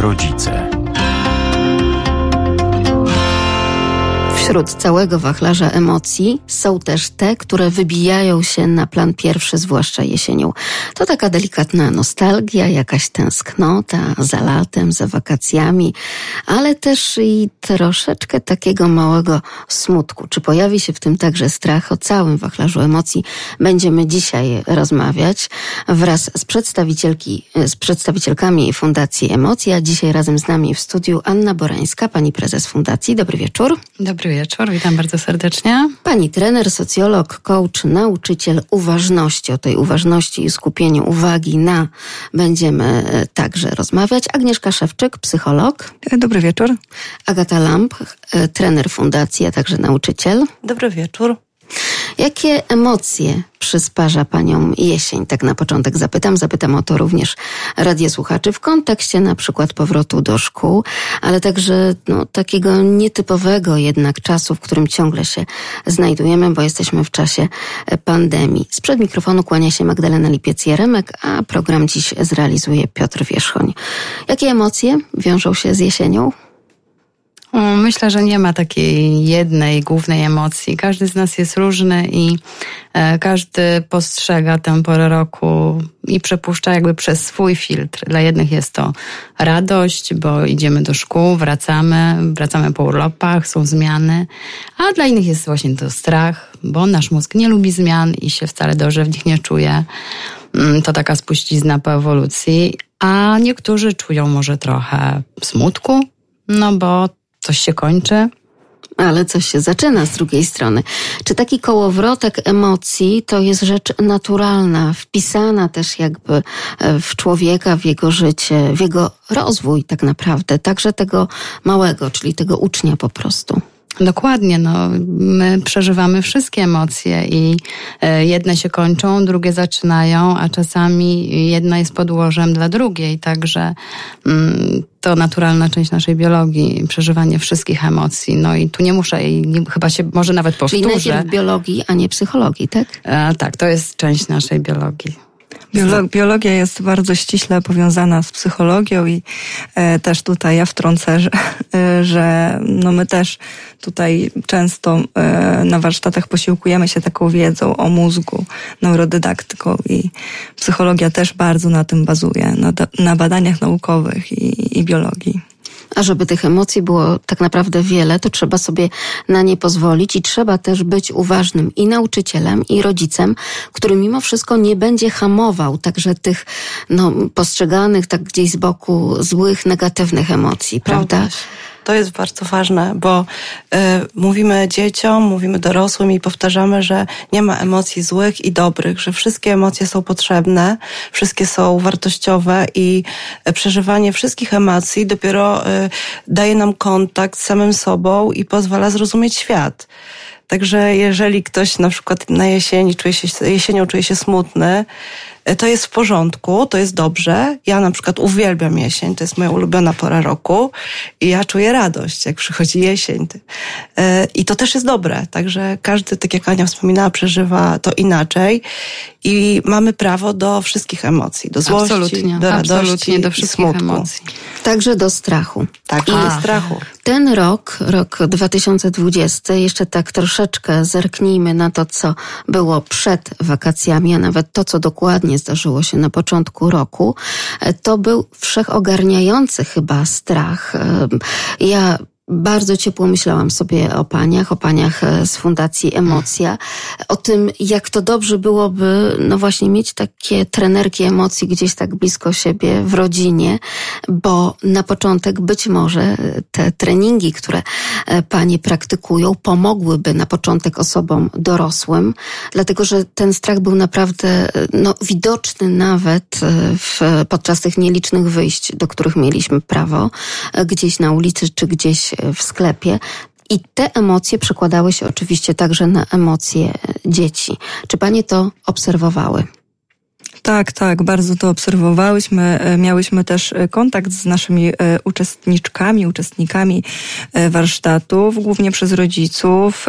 rodzice. Wśród całego wachlarza emocji są też te, które wybijają się na plan pierwszy, zwłaszcza jesienią. To taka delikatna nostalgia, jakaś tęsknota za latem, za wakacjami, ale też i troszeczkę takiego małego smutku. Czy pojawi się w tym także strach o całym wachlarzu emocji? Będziemy dzisiaj rozmawiać wraz z, przedstawicielki, z przedstawicielkami Fundacji Emocja. Dzisiaj razem z nami w studiu Anna Borańska, pani prezes Fundacji. Dobry wieczór. Dobry wieczór, witam bardzo serdecznie. Pani trener, socjolog, coach, nauczyciel uważności. O tej uważności i skupieniu uwagi na będziemy e, także rozmawiać. Agnieszka Szewczyk, psycholog. Dobry wieczór. Agata Lamp, e, trener fundacji, a także nauczyciel. Dobry wieczór. Jakie emocje przysparza Panią jesień? Tak na początek zapytam. Zapytam o to również radiosłuchaczy w kontekście na przykład powrotu do szkół, ale także no, takiego nietypowego jednak czasu, w którym ciągle się znajdujemy, bo jesteśmy w czasie pandemii. Sprzed mikrofonu kłania się Magdalena Lipiec-Jeremek, a program dziś zrealizuje Piotr Wierzchoń. Jakie emocje wiążą się z jesienią? Myślę, że nie ma takiej jednej głównej emocji. Każdy z nas jest różny i e, każdy postrzega tę porę roku i przepuszcza jakby przez swój filtr. Dla jednych jest to radość, bo idziemy do szkół, wracamy, wracamy po urlopach, są zmiany, a dla innych jest właśnie to strach, bo nasz mózg nie lubi zmian i się wcale dobrze w nich nie czuje. Mm, to taka spuścizna po ewolucji, a niektórzy czują może trochę smutku, no bo coś się kończy. Ale coś się zaczyna z drugiej strony. Czy taki kołowrotek emocji to jest rzecz naturalna, wpisana też jakby e, w człowieka, w jego życie, w jego rozwój tak naprawdę, także tego małego, czyli tego ucznia po prostu? Dokładnie, no, my przeżywamy wszystkie emocje i e, jedne się kończą, drugie zaczynają, a czasami jedna jest podłożem dla drugiej, także mm, to naturalna część naszej biologii, przeżywanie wszystkich emocji. No i tu nie muszę i nie, chyba się może nawet powtórzę. Czyli najpierw biologii, a nie psychologii, tak? E, tak, to jest część naszej biologii. Biologia jest bardzo ściśle powiązana z psychologią i e, też tutaj ja wtrącę, że, e, że no my też tutaj często e, na warsztatach posiłkujemy się taką wiedzą o mózgu, neurodydaktyką i psychologia też bardzo na tym bazuje, na, na badaniach naukowych i, i biologii. A żeby tych emocji było tak naprawdę wiele, to trzeba sobie na nie pozwolić i trzeba też być uważnym i nauczycielem, i rodzicem, który mimo wszystko nie będzie hamował także tych no, postrzeganych tak gdzieś z boku złych, negatywnych emocji, prawda? To jest bardzo ważne, bo y, mówimy dzieciom, mówimy dorosłym i powtarzamy, że nie ma emocji złych i dobrych, że wszystkie emocje są potrzebne, wszystkie są wartościowe i przeżywanie wszystkich emocji dopiero y, daje nam kontakt z samym sobą i pozwala zrozumieć świat. Także jeżeli ktoś na przykład na jesieni czuje się, jesienią czuje się smutny, E, to jest w porządku, to jest dobrze. Ja na przykład uwielbiam jesień, to jest moja ulubiona pora roku i ja czuję radość, jak przychodzi jesień. E, I to też jest dobre, także każdy, tak jak Ania wspominała, przeżywa to inaczej i mamy prawo do wszystkich emocji, do złości, absolutnie, do radości, absolutnie, do wszystkich smutku. emocji. Także do strachu. Także do strachu. Ten rok, rok 2020, jeszcze tak troszeczkę zerknijmy na to, co było przed wakacjami, a nawet to, co dokładnie zdarzyło się na początku roku. To był wszechogarniający chyba strach. Ja bardzo ciepło myślałam sobie o paniach, o paniach e, z Fundacji Emocja, o tym, jak to dobrze byłoby, no właśnie, mieć takie trenerki emocji gdzieś tak blisko siebie w rodzinie, bo na początek być może te treningi, które e, panie praktykują, pomogłyby na początek osobom dorosłym, dlatego że ten strach był naprawdę e, no, widoczny nawet w, podczas tych nielicznych wyjść, do których mieliśmy prawo, gdzieś na ulicy czy gdzieś w sklepie. I te emocje przekładały się oczywiście także na emocje dzieci. Czy panie to obserwowały? Tak, tak, bardzo to obserwowałyśmy. E, miałyśmy też e, kontakt z naszymi e, uczestniczkami, uczestnikami warsztatów, głównie przez rodziców.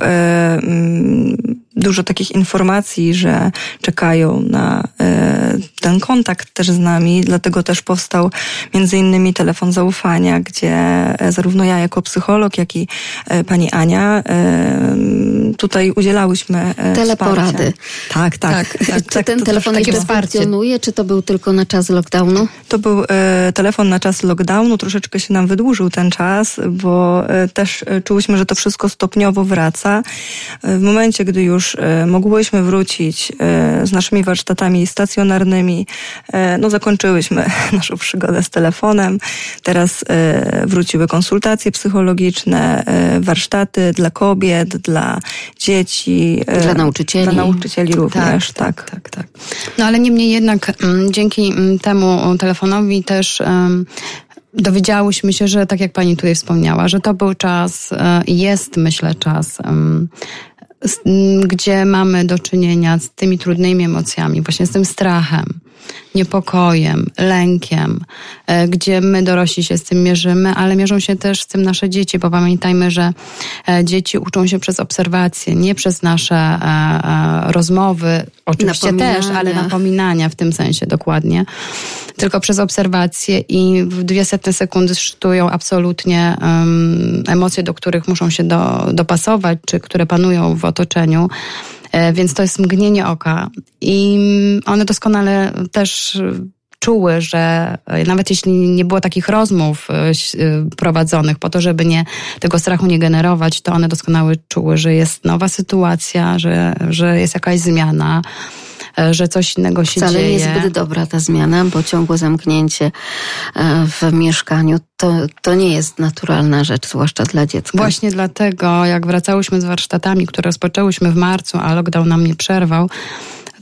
Dużo takich informacji, że czekają na e, ten kontakt też z nami. Dlatego też powstał między innymi telefon zaufania, gdzie e, zarówno ja jako psycholog, jak i e, pani Ania tutaj udzielałyśmy Teleporady. Tak, tak. tak, tak czy ten telefon jeszcze funkcjonuje, czy to był tylko na czas lockdownu? To był telefon na czas lockdownu. Troszeczkę się nam wydłużył ten czas, bo też czułyśmy, że to wszystko stopniowo wraca. W momencie, gdy już już e, mogłyśmy wrócić e, z naszymi warsztatami stacjonarnymi, e, no zakończyłyśmy naszą przygodę z telefonem. Teraz wróciły konsultacje psychologiczne, warsztaty dla kobiet, dla dzieci. Dla nauczycieli. Dla nauczycieli również, tak. Tak, tak, tak. No ale niemniej jednak mm, dzięki mm, temu telefonowi też dowiedziałyśmy się, że tak jak pani tutaj wspomniała, że to był czas i jest, myślę, czas gdzie mamy do czynienia z tymi trudnymi emocjami, właśnie z tym strachem, niepokojem, lękiem, e, gdzie my dorośli się z tym mierzymy, ale mierzą się też z tym nasze dzieci, bo pamiętajmy, że e, dzieci uczą się przez obserwacje, nie przez nasze e, rozmowy, oczywiście też, ale napominania. w tym sensie dokładnie, tylko przez obserwacje i w dwie setne sekundy sztują absolutnie um, emocje, do których muszą się do, dopasować, czy które panują w otoczeniu. E, więc to jest mgnienie oka. I one doskonale też czuły, że e, nawet jeśli nie było takich rozmów e, prowadzonych po to, żeby nie, tego strachu nie generować, to one doskonale czuły, że jest nowa sytuacja, że, że jest jakaś zmiana E, że coś innego się Wcale dzieje. Wcale nie zbyt dobra ta zmiana, bo ciągłe zamknięcie e, w mieszkaniu to, to nie jest naturalna rzecz, zwłaszcza dla dziecka. Właśnie dlatego, jak wracałyśmy z warsztatami, które rozpoczęłyśmy w marcu, a lockdown nam nie przerwał,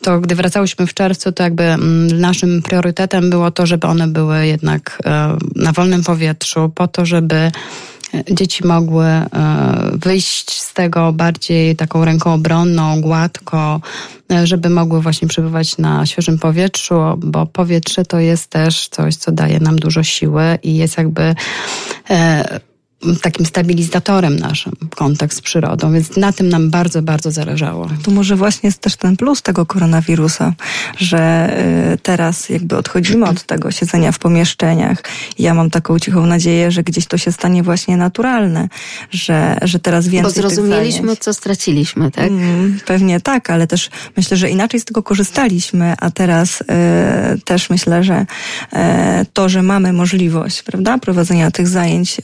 to gdy wracałyśmy w czerwcu, to jakby mm, naszym priorytetem było to, żeby one były jednak e, na wolnym powietrzu, po to, żeby dzieci mogły e, wyjść z tego bardziej taką ręką obronną, gładko, e, żeby mogły właśnie przebywać na świeżym powietrzu, bo powietrze to jest też coś, co daje nam dużo siły i jest jakby e, takim stabilizatorem naszym kontakt z przyrodą, więc na tym nam bardzo, bardzo zależało. To może właśnie jest też ten plus tego koronawirusa, że y, teraz jakby odchodzimy od tego siedzenia w pomieszczeniach. Ja mam taką cichą nadzieję, że gdzieś to się stanie właśnie naturalne, że, że teraz więcej Bo zrozumieliśmy, co straciliśmy, tak? Mm, pewnie tak, ale też myślę, że inaczej z tego korzystaliśmy, a teraz y, też myślę, że y, to, że mamy możliwość, prawda, prowadzenia tych zajęć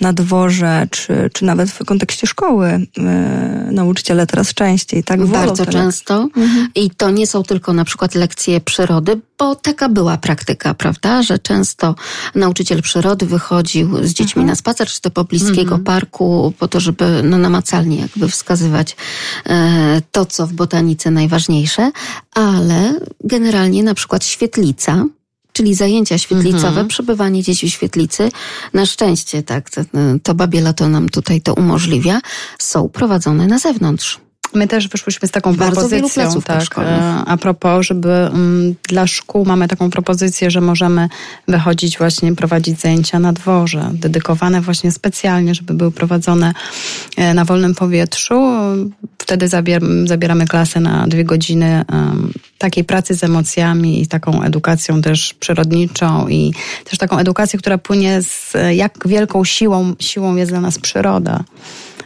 na na dworze, czy, czy nawet w kontekście szkoły yy, nauczyciele teraz częściej, tak? Bardzo często. Mhm. I to nie są tylko na przykład lekcje przyrody, bo taka była praktyka, prawda? Że często nauczyciel przyrody wychodził z dziećmi mhm. na spacer, czy to pobliskiego mhm. parku, po to, żeby no, namacalnie jakby wskazywać e, to, co w botanice najważniejsze, ale generalnie na przykład świetlica, czyli zajęcia świetlicowe, mhm. przebywanie dzieci w świetlicy. Na szczęście, tak, to, to Babiela to nam tutaj to umożliwia, są prowadzone na zewnątrz. My też wyszłyśmy z taką Bardzo propozycją, tak, e, a propos, żeby um, dla szkół mamy taką propozycję, że możemy wychodzić właśnie, prowadzić zajęcia na dworze, dedykowane właśnie specjalnie, żeby były prowadzone e, na wolnym powietrzu. Wtedy zabier zabieramy klasę na dwie godziny takiej pracy z emocjami i taką edukacją też przyrodniczą i też taką edukację, która płynie z jak wielką siłą, siłą jest dla nas przyroda.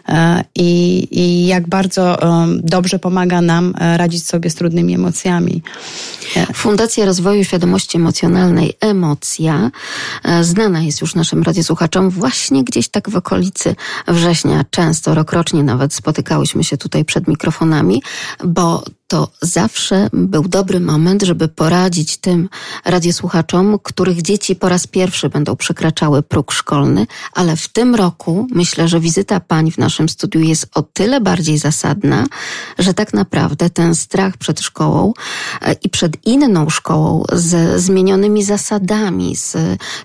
E, i, i jak bardzo e, dobrze pomaga nam e, radzić sobie z trudnymi emocjami. Fundacja Rozwoju Świadomości Emocjonalnej Emocja znana jest już naszym radiosłuchaczom właśnie gdzieś tak w okolicy września. Często, rokrocznie nawet spotykałyśmy się tutaj przed mikrofonami, bo to zawsze był dobry moment, żeby poradzić tym radiosłuchaczom, których dzieci po raz pierwszy będą przekraczały próg szkolny, ale w tym roku myślę, że wizyta pań w naszym studiu jest o tyle bardziej zasadna, że tak naprawdę ten strach przed szkołą e, i przed inną szkołą z zmienionymi zasadami, z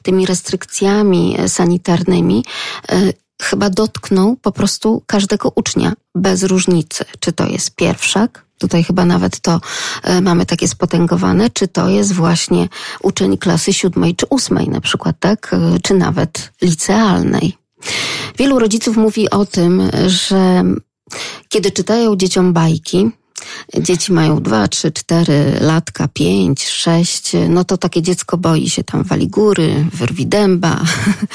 tymi restrykcjami sanitarnymi, e, chyba dotknął po prostu każdego ucznia bez różnicy, czy to jest pierwszak, Tutaj chyba nawet to e, mamy takie spotęgowane, czy to jest właśnie uczeń klasy siódmej czy ósmej na przykład, tak? E, czy nawet licealnej. Wielu rodziców mówi o tym, że Kiedy czytają dzieciom bajki, dzieci mają dwa, trzy, cztery latka, pięć, sześć, no to takie dziecko boi się tam wali góry, wyrwi dęba,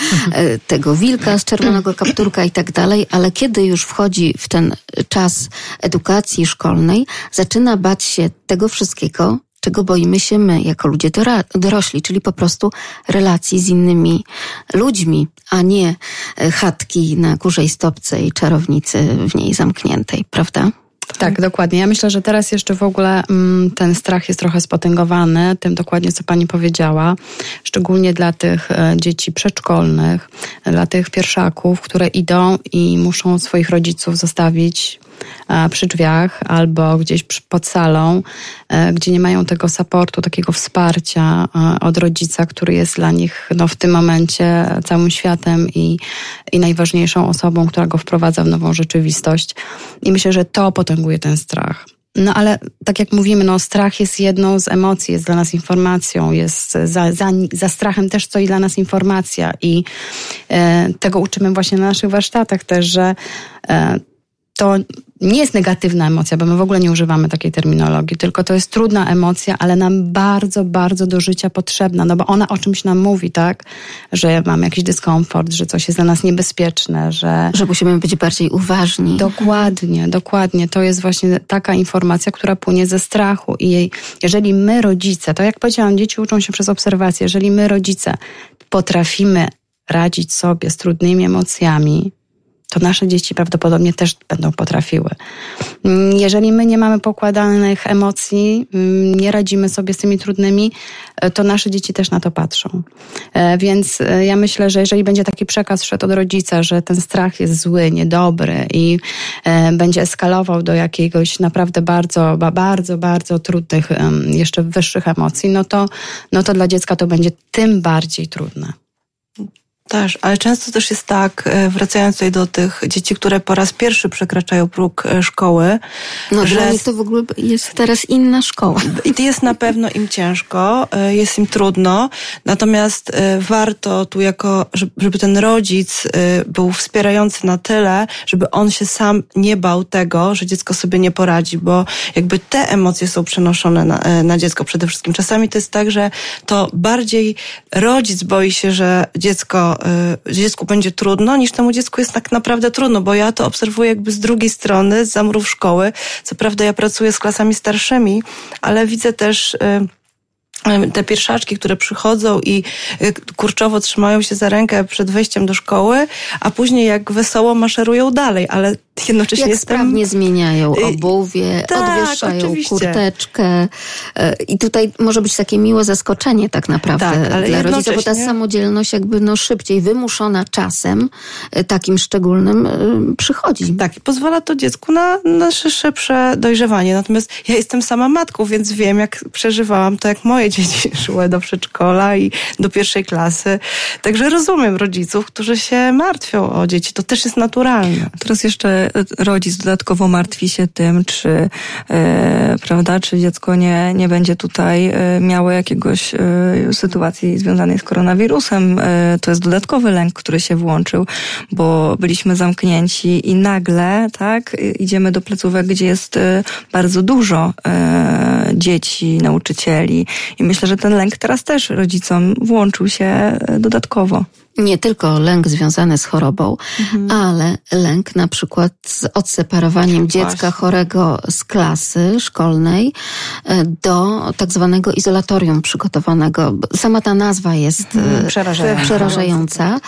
tego wilka z czerwonego kapturka i tak dalej, ale kiedy już wchodzi w ten czas edukacji szkolnej, zaczyna bać się tego wszystkiego, czego boimy się my, jako ludzie dorośli, czyli po prostu relacji z innymi ludźmi, a nie chatki na kurzej stopce i czarownicy w niej zamkniętej, prawda? Tak, dokładnie. Ja myślę, że teraz jeszcze w ogóle mm, ten strach jest trochę spotęgowany, tym dokładnie, co pani powiedziała, szczególnie dla tych e, dzieci przedszkolnych, dla tych pierwszaków, które idą i muszą swoich rodziców zostawić przy drzwiach albo gdzieś pod salą, e, gdzie nie mają tego supportu, takiego wsparcia e, od rodzica, który jest dla nich no, w tym momencie całym światem i, i najważniejszą osobą, która go wprowadza w nową rzeczywistość. I myślę, że to potęguje ten strach. No ale tak jak mówimy, no strach jest jedną z emocji, jest dla nas informacją, jest za, za, za strachem też stoi dla nas informacja i e, tego uczymy właśnie na naszych warsztatach też, że e, to nie jest negatywna emocja, bo my w ogóle nie używamy takiej terminologii, tylko to jest trudna emocja, ale nam bardzo, bardzo do życia potrzebna, no bo ona o czymś nam mówi, tak? Że mamy jakiś dyskomfort, że coś jest dla nas niebezpieczne, że... Że musimy być bardziej uważni. Dokładnie, dokładnie. To jest właśnie taka informacja, która płynie ze strachu i jej, jeżeli my rodzice, to jak powiedziałam, dzieci uczą się przez obserwację, jeżeli my rodzice potrafimy radzić sobie z trudnymi emocjami, to nasze dzieci prawdopodobnie też będą potrafiły. Mm, jeżeli my nie mamy pokładanych emocji, mm, nie radzimy sobie z tymi trudnymi, e, to nasze dzieci też na to patrzą. E, więc e, ja myślę, że jeżeli będzie taki przekaz szedł od rodzica, że ten strach jest zły, niedobry i będzie eskalował do jakiegoś naprawdę bardzo, bardzo, bardzo trudnych, jeszcze wyższych emocji, no to, no to dla dziecka to będzie tym bardziej trudne. Też, ale często też jest tak, e, wracając tutaj do tych dzieci, które po raz pierwszy przekraczają próg e, szkoły. No, że dla nich to w ogóle jest teraz inna szkoła. I jest na pewno im ciężko, e, jest im trudno, natomiast warto tu jako, żeby ten rodzic był wspierający na tyle, żeby on się sam nie bał tego, że dziecko sobie nie poradzi, bo jakby te emocje są przenoszone na, na dziecko przede wszystkim. Czasami to jest tak, że to bardziej rodzic boi się, że dziecko dziecku będzie trudno, niż temu dziecku jest tak naprawdę trudno, bo ja to obserwuję jakby z drugiej strony, z zamrów szkoły. Co prawda ja pracuję z klasami starszymi, ale widzę też y, te pierwszaczki, które przychodzą i y, kurczowo trzymają się za rękę przed wejściem do szkoły, a później jak wesoło maszerują dalej, ale jednocześnie jak jestem... sprawnie zmieniają obuwie, tak, odwieszają oczywiście. kurteczkę e, i tutaj może być takie miłe zaskoczenie tak naprawdę tak, ale dla rodzica, bo ta samodzielność jakby no szybciej, wymuszona czasem e, takim szczególnym przychodzi. Tak, i pozwala to dziecku na, na szybsze dojrzewanie. Natomiast ja jestem sama matką, więc wiem jak przeżywałam to, jak moje dzieci szły do przedszkola i do pierwszej klasy. Także rozumiem rodziców, którzy się martwią o dzieci. To też jest naturalne. Teraz jeszcze rodzic dodatkowo martwi się tym, czy, e, prawda, czy dziecko nie, nie będzie tutaj e, miało jakiegoś e, sytuacji związanej z koronawirusem. E, to jest dodatkowy lęk, który się włączył, bo byliśmy zamknięci i nagle, tak, idziemy do placówek, gdzie jest e, bardzo dużo e, dzieci, nauczycieli i myślę, że ten lęk teraz też rodzicom włączył się dodatkowo nie tylko lęk związany z chorobą, mhm. ale lęk na przykład z odseparowaniem dziecka chorego z klasy szkolnej e, do tak zwanego izolatorium przygotowanego. Sama ta nazwa jest mhm. przerażająca. przerażająca.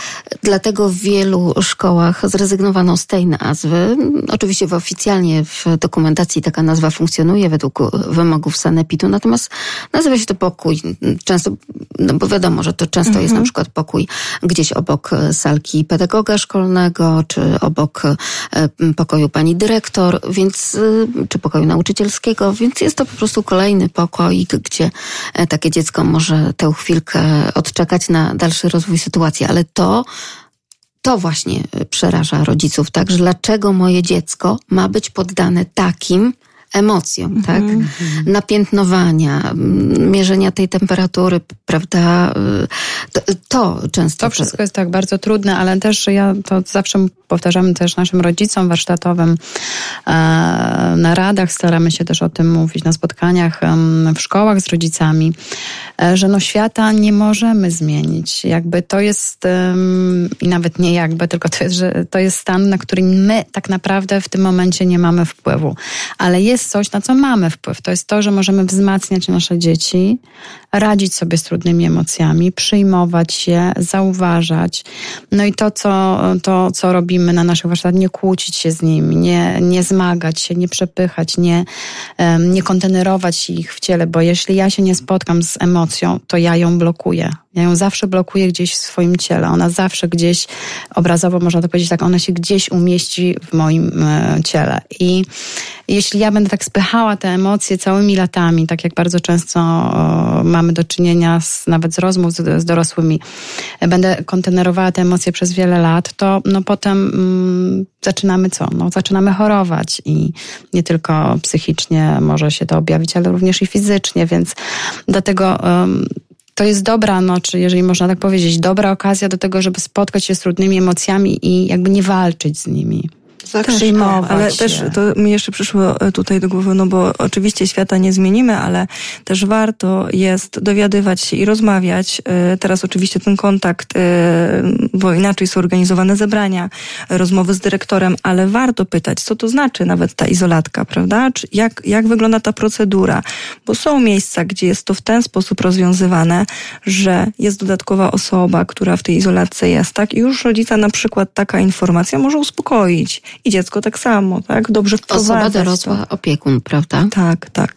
Dlatego w wielu szkołach zrezygnowano z tej nazwy. Oczywiście w oficjalnie w dokumentacji taka nazwa funkcjonuje według wymogów sanepidu, natomiast nazywa się to pokój. Często, no bo wiadomo, że to często mhm. jest na przykład pokój, gdzieś obok e, salki pedagoga szkolnego, czy obok e, pokoju pani dyrektor, więc, e, czy pokoju nauczycielskiego, więc jest to po prostu kolejny pokoik, gdzie takie dziecko może tę chwilkę odczekać na dalszy rozwój sytuacji, ale to to właśnie przeraża rodziców, tak? Że dlaczego moje dziecko ma być poddane takim emocjom, tak? Mm -hmm. Napiętnowania, mierzenia tej temperatury, prawda? To, to często. To wszystko jest tak bardzo trudne, ale też ja to zawsze powtarzamy też naszym rodzicom warsztatowym e, na radach, staramy się też o tym mówić, na spotkaniach w szkołach z rodzicami, e, że no świata nie możemy zmienić. Jakby to jest i nawet nie jakby, tylko to jest, że to jest stan, na który my tak naprawdę w tym momencie nie mamy wpływu. Ale jest coś, na co mamy wpływ. To jest to, że możemy wzmacniać nasze dzieci, radzić sobie z trudnymi emocjami, przyjmować je, zauważać. No i to, co, to, co robimy na naszych warsztatach, nie kłócić się z nimi, nie, nie zmagać się, nie przepychać, nie, nie kontenerować ich w ciele, bo jeśli ja się nie spotkam z emocją, to ja ją blokuję. Ja ją zawsze blokuję gdzieś w swoim ciele. Ona zawsze gdzieś, obrazowo można to powiedzieć tak, ona się gdzieś umieści w moim e, ciele. I jeśli ja będę tak spychała te emocje całymi latami, tak jak bardzo często mamy do czynienia z, nawet z rozmów z, z dorosłymi, będę kontenerowała te emocje przez wiele lat, to no potem mm, zaczynamy co? No, zaczynamy chorować i nie tylko psychicznie może się to objawić, ale również i fizycznie, więc dlatego um, to jest dobra, no, czy jeżeli można tak powiedzieć, dobra okazja do tego, żeby spotkać się z trudnymi emocjami i jakby nie walczyć z nimi przyjmować. Ale się. też to mi jeszcze przyszło e, tutaj do głowy, no bo oczywiście świata nie zmienimy, ale też warto jest dowiadywać się i rozmawiać. E, teraz oczywiście ten kontakt, e, bo inaczej są organizowane zebrania, rozmowy z dyrektorem, ale warto pytać, co to znaczy nawet ta izolatka, prawda? Czy jak, jak wygląda ta procedura? Bo są miejsca, gdzie jest to w ten sposób rozwiązywane, że jest dodatkowa osoba, która w tej izolatce jest, tak? I już rodzica na przykład taka informacja może uspokoić i dziecko tak samo, tak? Dobrze wprowadzać Osoba dorosła, to. opiekun, prawda? Tak, tak.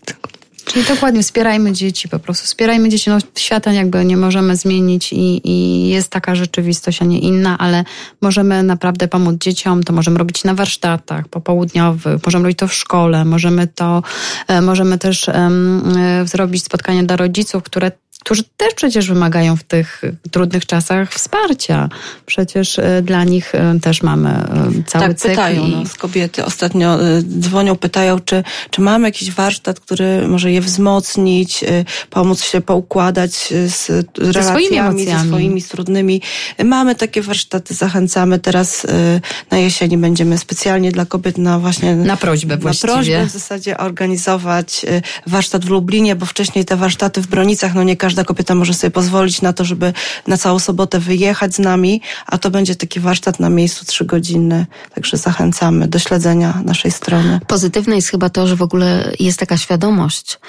Czyli dokładnie wspierajmy dzieci po prostu. Wspierajmy dzieci. No, świata jakby nie możemy zmienić i, i jest taka rzeczywistość, a nie inna, ale możemy naprawdę pomóc dzieciom. To możemy robić na warsztatach popołudniowych, możemy robić to w szkole, możemy to, e, możemy też um, zrobić spotkania dla rodziców, które którzy też przecież wymagają w tych trudnych czasach wsparcia. Przecież e, dla nich e, też mamy e, cały tak, cykl. pytają nas kobiety. Ostatnio dzwonią, pytają, czy, czy mamy jakiś warsztat, który może je wzmocnić, pomóc się poukładać z relacjami, ze swoimi trudnymi. Mamy takie warsztaty, zachęcamy. Teraz na jesieni będziemy specjalnie dla kobiet na właśnie... Na prośbę właściwie. Na prośbę w zasadzie organizować warsztat w Lublinie, bo wcześniej te warsztaty w Bronicach, no nie każdy każda kobieta może sobie pozwolić na to, żeby na całą sobotę wyjechać z nami, a to będzie taki warsztat na miejscu trzygodzinny. Także zachęcamy do śledzenia naszej strony. Pozytywne jest chyba to, że w ogóle jest taka świadomość,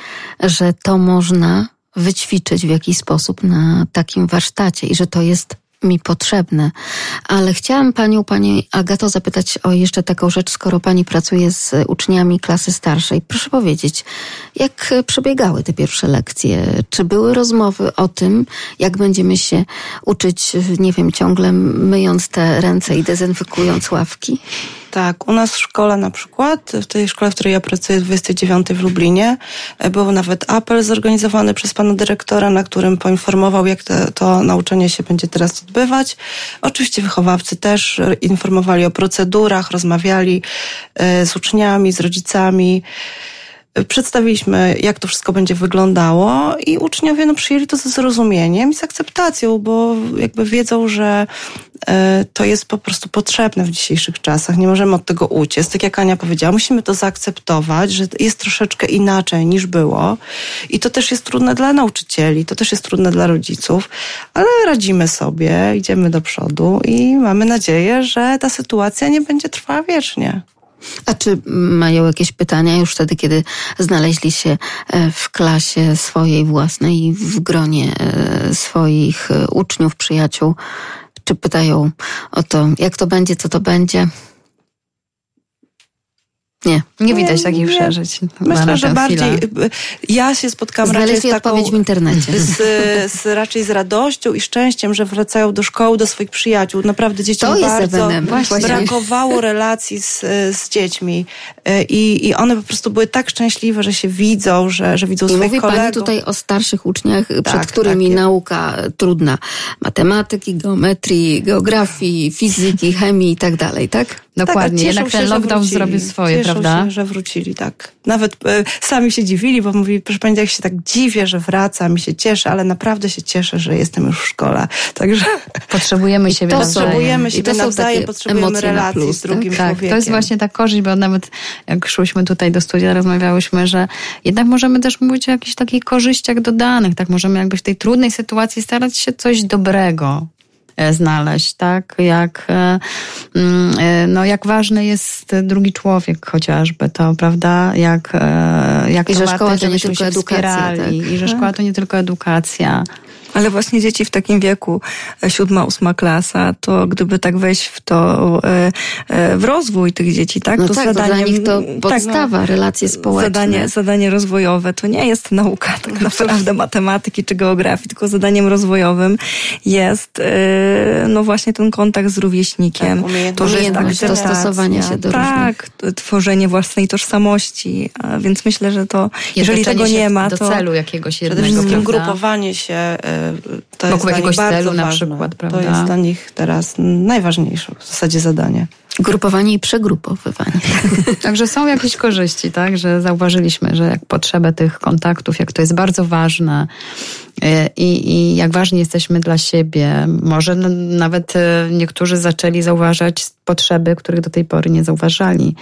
że to można wyćwiczyć w jakiś sposób na takim warsztacie i że to jest mi potrzebne. Ale chciałam panią, pani Agato, zapytać o jeszcze taką rzecz, skoro pani pracuje z uczniami klasy starszej. Proszę powiedzieć, jak przebiegały te pierwsze lekcje? Czy były rozmowy o tym, jak będziemy się uczyć, nie wiem, ciągle myjąc te ręce i dezynfekując ławki? Tak, u nas w szkole na przykład, w tej szkole, w której ja pracuję, 29 w Lublinie, e, był nawet apel zorganizowany przez pana dyrektora, na którym poinformował, jak to, to nauczanie się będzie teraz odbywać. Oczywiście wychowawcy też informowali o procedurach, rozmawiali e, z uczniami, z rodzicami przedstawiliśmy, jak to wszystko będzie wyglądało i uczniowie no, przyjęli to ze zrozumieniem i z akceptacją, bo jakby wiedzą, że e, to jest po prostu potrzebne w dzisiejszych czasach. Nie możemy od tego uciec. Tak jak Ania powiedziała, musimy to zaakceptować, że jest troszeczkę inaczej niż było. I to też jest trudne dla nauczycieli, to też jest trudne dla rodziców, ale radzimy sobie, idziemy do przodu i mamy nadzieję, że ta sytuacja nie będzie trwała wiecznie. A czy mają jakieś pytania już wtedy, kiedy znaleźli się e, w klasie swojej własnej, w gronie e, swoich e, uczniów, przyjaciół? Czy pytają o to, jak to będzie, co to będzie? Nie. Nie widać takich nie. przeżyć. Myślę, że bardziej chwilę. ja się spotkałam Znaleźli raczej z taką, odpowiedź w internecie. Z, z, raczej z radością i szczęściem, że wracają do szkoły, do swoich przyjaciół. Naprawdę dzieciom to bardzo brakowało relacji z, z dziećmi. E, I, I one po prostu były tak szczęśliwe, że się widzą, że, że widzą I swoich mówi kolegów. pani tutaj o starszych uczniach, tak, przed którymi tak nauka trudna. Matematyki, geometrii, geografii, fizyki, chemii i tak dalej, tak? Dokładnie. Tak, Jednak ten lockdown zrobił swoje, prawda? Się, że wrócili, tak. Nawet e, sami się dziwili, bo mówili, proszę pani, jak się tak dziwię, że wracam i się cieszę, ale naprawdę się cieszę, że jestem już w szkole. Także potrzebujemy siebie nawzajem. Potrzebujemy siebie nawzajem, potrzebujemy relacji plus, z drugim tak? człowiekiem. To jest właśnie ta korzyść, bo nawet jak szłyśmy tutaj do studia, rozmawiałyśmy, że jednak możemy też mówić o jakichś takich korzyściach dodanych, tak? Możemy jakby w tej trudnej sytuacji starać się coś dobrego znaleźć, tak? Jak, e, mm, e, no, jak ważny jest drugi człowiek chociażby, to prawda? Jak, jak I że szkoła to nie tylko edukacja. Tak? I że szkoła to nie tylko edukacja. Ale właśnie dzieci w takim wieku, e, siódma, ósma klasa, to gdyby tak wejść w to, e, e, w rozwój tych dzieci, tak? No to tak, zadanie, dla nich to podstawa, tak, no, relacje społeczne. Zadanie, zadanie rozwojowe to nie jest nauka tak naprawdę matematyki czy geografii, tylko zadaniem rozwojowym jest no właśnie ten kontakt z rówieśnikiem. Tak, to, że jest dostosowanie się do Tak, różnych. tworzenie własnej tożsamości. A więc myślę, że to, jeżeli tego nie ma, do to... Do celu jakiegoś jednego, Przede wszystkim grupowanie się to Wokół jakiegoś celu na przykład, prawda? To jest dla nich teraz najważniejsze w zasadzie zadanie. Grupowanie i przegrupowywanie. Także są jakieś korzyści, tak? Że zauważyliśmy, że jak potrzebę tych kontaktów, jak to jest bardzo ważne e, i, i jak ważni jesteśmy dla siebie. Może nawet e, niektórzy zaczęli zauważać potrzeby, których do tej pory nie zauważali.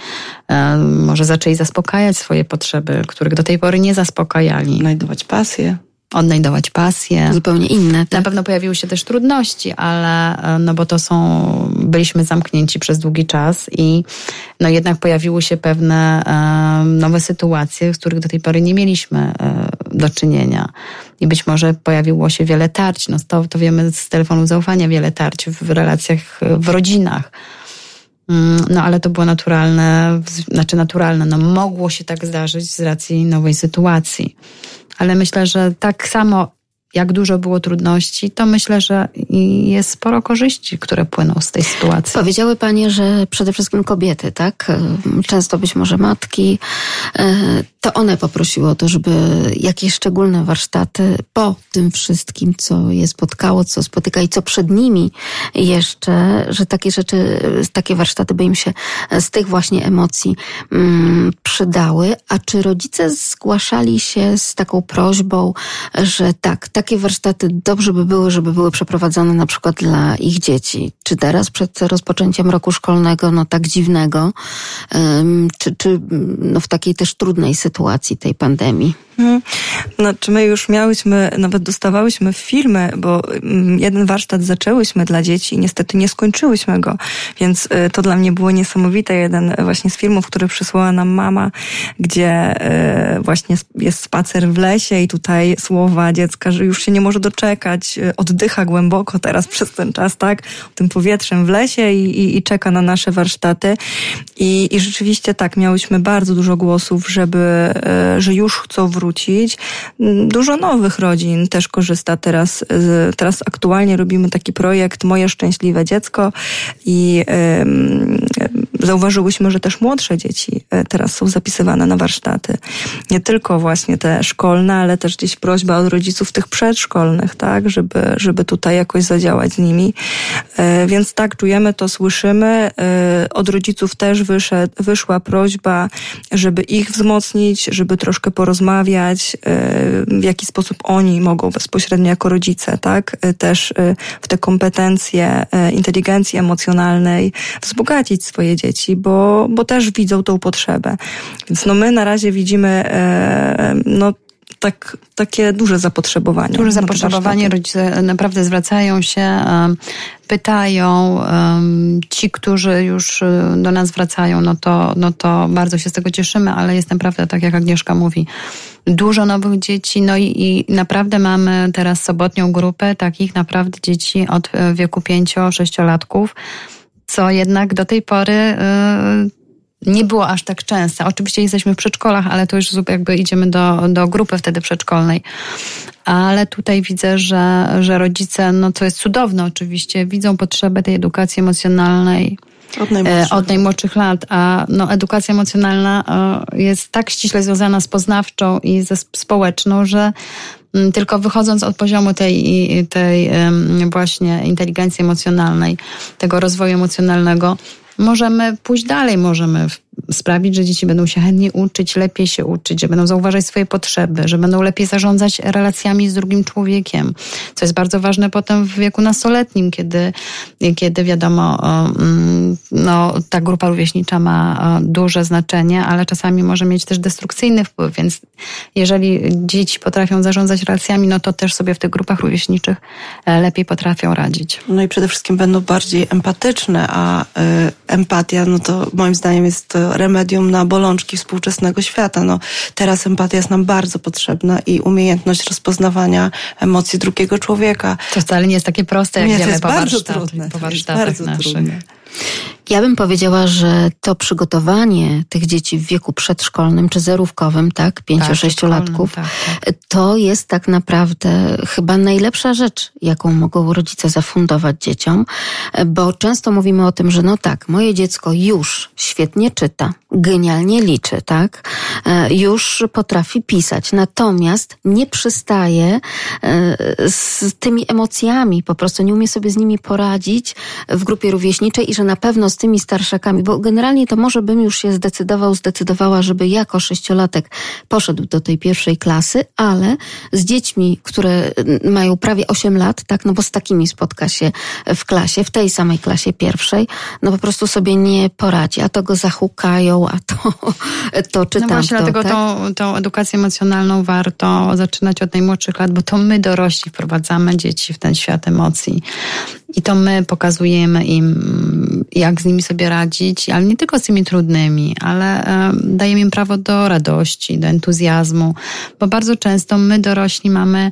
E, może zaczęli zaspokajać swoje potrzeby, których do tej pory nie zaspokajali. Znajdować pasję odnajdować pasję. Zupełnie inne. Tak? Na pewno pojawiły się też trudności, ale no bo to są, byliśmy zamknięci przez długi czas i no jednak pojawiły się pewne um, nowe sytuacje, z których do tej pory nie mieliśmy um, do czynienia. I być może pojawiło się wiele tarć. No to, to wiemy z telefonu zaufania, wiele tarć w relacjach w rodzinach. Mm, no ale to było naturalne, znaczy naturalne, no mogło się tak zdarzyć z racji nowej sytuacji ale myślę, że tak samo jak dużo było trudności, to myślę, że jest sporo korzyści, które płyną z tej sytuacji. Powiedziały Panie, że przede wszystkim kobiety, tak? Często być może matki. To one poprosiły o to, żeby jakieś szczególne warsztaty po tym wszystkim, co je spotkało, co spotyka i co przed nimi jeszcze, że takie rzeczy, takie warsztaty by im się z tych właśnie emocji mm, przydały. A czy rodzice zgłaszali się z taką prośbą, że tak, takie warsztaty dobrze by były, żeby były przeprowadzone na przykład dla ich dzieci. Czy teraz przed rozpoczęciem roku szkolnego, no tak dziwnego, czy, czy no w takiej też trudnej sytuacji tej pandemii? Hmm. Znaczy my już miałyśmy, nawet dostawałyśmy filmy, bo mm, jeden warsztat zaczęłyśmy dla dzieci i niestety nie skończyłyśmy go, więc y, to dla mnie było niesamowite. Jeden właśnie z filmów, który przysłała nam mama, gdzie y, właśnie jest spacer w lesie i tutaj słowa dziecka, że już się nie może doczekać, y, oddycha głęboko teraz przez ten czas, tak, tym powietrzem w lesie i, i, i czeka na nasze warsztaty. I, I rzeczywiście tak, miałyśmy bardzo dużo głosów, żeby, że już chcą wrócić wrócić. Dużo nowych rodzin też korzysta teraz. Teraz aktualnie robimy taki projekt Moje Szczęśliwe Dziecko i zauważyłyśmy, że też młodsze dzieci e, teraz są zapisywane na warsztaty. Nie tylko właśnie te szkolne, ale też gdzieś prośba od rodziców tych przedszkolnych, tak, żeby, żeby tutaj jakoś zadziałać z nimi. E, więc tak, czujemy to, słyszymy. E, od rodziców też wyszedł, wyszła prośba, żeby ich wzmocnić, żeby troszkę porozmawiać, w jaki sposób oni mogą bezpośrednio jako rodzice, tak, też w te kompetencje inteligencji emocjonalnej wzbogacić swoje dzieci dzieci, bo, bo też widzą tą potrzebę. Więc no my na razie widzimy e, no tak, takie duże zapotrzebowanie. Duże zapotrzebowanie, rodzice naprawdę zwracają się, pytają. Ci, którzy już e, do nas wracają, no to, no to bardzo się z tego cieszymy, ale jest naprawdę, tak jak Agnieszka mówi, dużo nowych dzieci, no i, i naprawdę mamy teraz sobotnią grupę takich naprawdę dzieci od e, wieku pięcio-sześciolatków, co jednak do tej pory y, nie było aż tak częste. Oczywiście jesteśmy w przedszkolach, ale to już jakby idziemy do, do grupy wtedy przedszkolnej. Ale tutaj widzę, że, że rodzice, no to jest cudowne oczywiście, widzą potrzebę tej edukacji emocjonalnej. Od najmłodszych. Od najmłodszych lat, a no, edukacja emocjonalna y, jest tak ściśle związana z poznawczą i ze społeczną, że tylko wychodząc od poziomu tej, tej właśnie inteligencji emocjonalnej, tego rozwoju emocjonalnego, możemy pójść dalej, możemy sprawić, że dzieci będą się chętniej uczyć, lepiej się uczyć, że będą zauważać swoje potrzeby, że będą lepiej zarządzać relacjami z drugim człowiekiem, co jest bardzo ważne potem w wieku nastoletnim, kiedy, kiedy wiadomo, mm, no, ta grupa rówieśnicza ma duże znaczenie, ale czasami może mieć też destrukcyjny wpływ, więc jeżeli dzieci potrafią zarządzać relacjami, no to też sobie w tych grupach rówieśniczych e, lepiej potrafią radzić. No i przede wszystkim będą bardziej empatyczne, a y, empatia, no to moim zdaniem jest to remedium na bolączki współczesnego świata. No, teraz empatia jest nam bardzo potrzebna i umiejętność rozpoznawania emocji drugiego człowieka. To wcale nie jest takie proste, jak nie, wiemy po, warsztat, po warsztatach naszych. Trudne. Ja bym powiedziała, że to przygotowanie tych dzieci w wieku przedszkolnym czy zerówkowym, tak, pięcio-sześciolatków, tak, tak. to jest tak naprawdę chyba najlepsza rzecz, jaką mogą rodzice zafundować dzieciom, bo często mówimy o tym, że no tak, moje dziecko już świetnie czyta, genialnie liczy, tak, już potrafi pisać, natomiast nie przystaje e, z tymi emocjami, po prostu nie umie sobie z nimi poradzić w grupie rówieśniczej i że na pewno z tymi starszakami, bo generalnie to może bym już się zdecydował, zdecydowała, żeby jako sześciolatek poszedł do tej pierwszej klasy, ale z dziećmi, które mają prawie 8 lat, tak, no bo z takimi spotka się w klasie, w tej samej klasie pierwszej, no po prostu sobie nie poradzi, a to go zahukają, a to, to czy No właśnie, dlatego tak? tą, tą edukację emocjonalną warto zaczynać od najmłodszych lat, bo to my dorośli wprowadzamy dzieci w ten świat emocji. I to my pokazujemy im, jak z nimi sobie radzić, ale nie tylko z tymi trudnymi, ale dajemy im prawo do radości, do entuzjazmu, bo bardzo często my dorośli mamy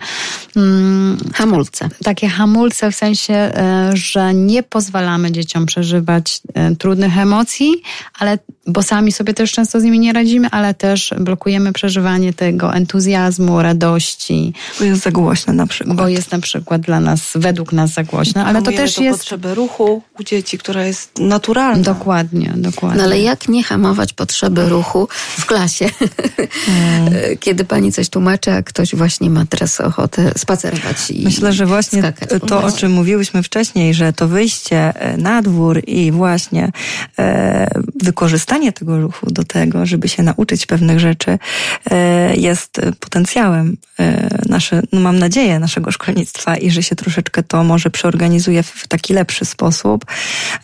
mm, hamulce. Takie hamulce w sensie, e, że nie pozwalamy dzieciom przeżywać e, trudnych emocji, ale bo sami sobie też często z nimi nie radzimy, ale też blokujemy przeżywanie tego entuzjazmu, radości. Bo jest za głośne na przykład. Bo jest na przykład dla nas, według nas za głośne, ale to też jest... potrzebę ruchu u dzieci, która jest naturalna. Dokładnie, dokładnie. No ale jak nie hamować potrzeby ruchu w klasie, hmm. kiedy pani coś tłumaczy, a ktoś właśnie ma teraz ochotę spacerować i Myślę, że właśnie skakać. to, o czym mówiłyśmy wcześniej, że to wyjście e, na dwór i właśnie e, wykorzystanie tego ruchu do tego, żeby się nauczyć pewnych rzeczy, e, jest potencjałem e, nasze, no mam nadzieję, naszego szkolnictwa i że się troszeczkę to może przeorganizuje w taki lepszy sposób.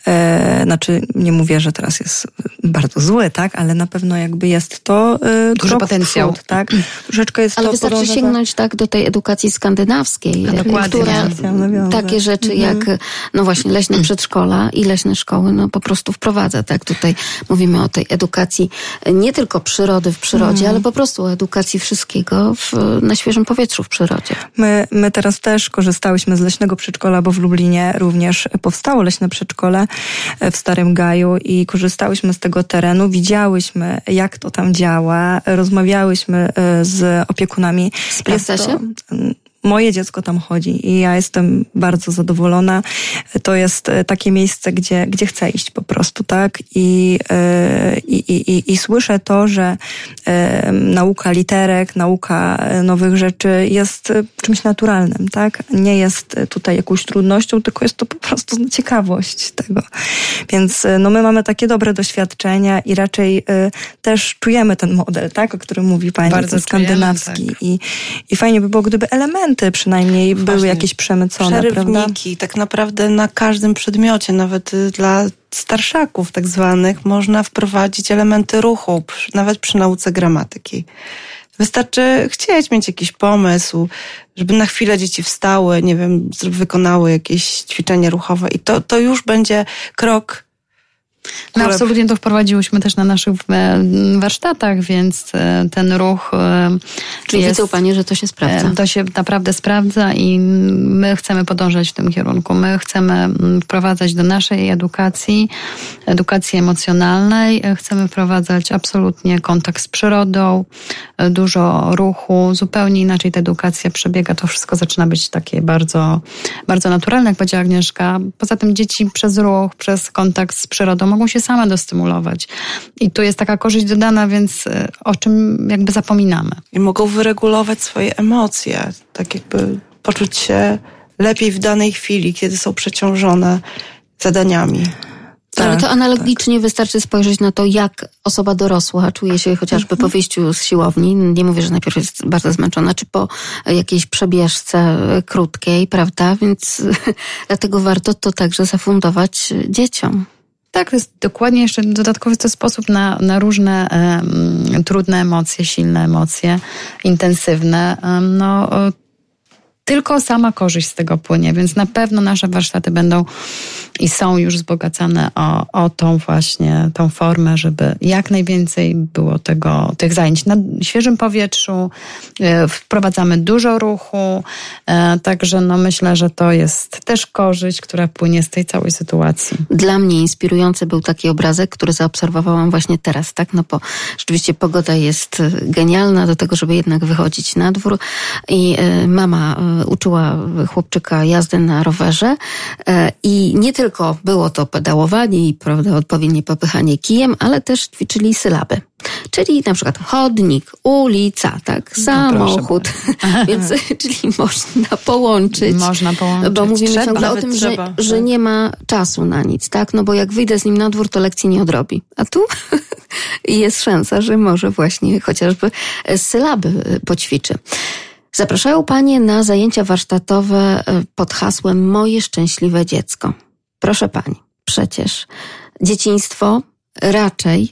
E, znaczy, nie mówię, że teraz jest bardzo złe, tak, ale na pewno jakby jest to e, duży potencjał, przód, tak. Troszeczkę jest ale to wystarczy podąża... sięgnąć tak do tej edukacji skandynawskiej, no, która takie rzeczy mhm. jak no właśnie leśne przedszkola i leśne szkoły, no po prostu wprowadza, tak. Tutaj mówimy o tej edukacji nie tylko przyrody w przyrodzie, mhm. ale po prostu o edukacji wszystkiego w, na świeżym powietrzu w przyrodzie. My, my teraz też korzystałyśmy z leśnego przedszkola, bo w Lublinie również powstało leśne przedszkole w Starym Gaju i korzystałyśmy z tego terenu, widziałyśmy jak to tam działa, rozmawiałyśmy e, z opiekunami. Sprawdza się? Moje dziecko tam chodzi i ja jestem bardzo zadowolona. To jest e, takie miejsce, gdzie, gdzie chcę iść po prostu, tak? I, e, i, i, i słyszę to, że e, nauka literek, nauka nowych rzeczy jest czymś naturalnym, tak? Nie jest tutaj jakąś trudnością, tylko jest to po prostu ciekawość tego. Więc no my mamy takie dobre doświadczenia i raczej też czujemy ten model, tak? O którym mówi Pani, bardzo ten skandynawski. Czujemy, tak. I, I fajnie by było, gdyby elementy elementy przynajmniej Właśnie. były jakieś przemycone, Przerywniki, prawda? tak naprawdę na każdym przedmiocie, nawet y, dla starszaków tak zwanych, można wprowadzić elementy ruchu, nawet przy nauce gramatyki. Wystarczy chcieć mieć jakiś pomysł, żeby na chwilę dzieci wstały, nie wiem, wykonały jakieś ćwiczenie ruchowe i to, to już będzie krok no absolutnie to wprowadziłyśmy też na naszych e, warsztatach, więc e, ten ruch. E, Czyli jest, widzą Panie, że to się sprawdza. To się naprawdę sprawdza i my chcemy podążać w tym kierunku. My chcemy wprowadzać do naszej edukacji, edukacji emocjonalnej, chcemy wprowadzać absolutnie kontakt z przyrodą, dużo ruchu, zupełnie inaczej ta edukacja przebiega. To wszystko zaczyna być takie bardzo, bardzo naturalne, jak powiedziała Agnieszka. Poza tym dzieci przez ruch, przez kontakt z przyrodą mogą się same dostymulować. I tu jest taka korzyść dodana, więc e, o czym jakby zapominamy. I mogą wyregulować swoje emocje, tak jakby poczuć się lepiej w danej chwili, kiedy są przeciążone zadaniami. Tak, Ale to analogicznie tak. wystarczy spojrzeć na to, jak osoba dorosła czuje się chociażby po mhm. wyjściu z siłowni. Nie mówię, że najpierw jest bardzo zmęczona, czy po jakiejś przebieżce krótkiej, prawda? Więc dlatego warto to także zafundować dzieciom. Tak, to jest dokładnie jeszcze dodatkowy to sposób na, na różne um, trudne emocje, silne emocje, intensywne. Um, no, tylko sama korzyść z tego płynie, więc na pewno nasze warsztaty będą i są już wzbogacane o, o tą właśnie, tą formę, żeby jak najwięcej było tego, tych zajęć na świeżym powietrzu. E, wprowadzamy dużo ruchu, e, także no myślę, że to jest też korzyść, która płynie z tej całej sytuacji. Dla mnie inspirujący był taki obrazek, który zaobserwowałam właśnie teraz, tak? No bo rzeczywiście pogoda jest genialna do tego, żeby jednak wychodzić na dwór i e, mama uczyła chłopczyka jazdy na rowerze i nie tylko było to pedałowanie i prawda, odpowiednie popychanie kijem, ale też ćwiczyli sylaby. Czyli na przykład chodnik, ulica, tak, no samochód. No Więc, czyli można połączyć. Można połączyć. Bo mówimy trzeba, ciągle o tym, że, trzeba, że tak. nie ma czasu na nic, tak? No bo jak wyjdę z nim na dwór, to lekcji nie odrobi. A tu jest szansa, że może właśnie chociażby sylaby poćwiczy. Zapraszają Panie na zajęcia warsztatowe e, pod hasłem Moje szczęśliwe dziecko. Proszę pani, przecież dzieciństwo raczej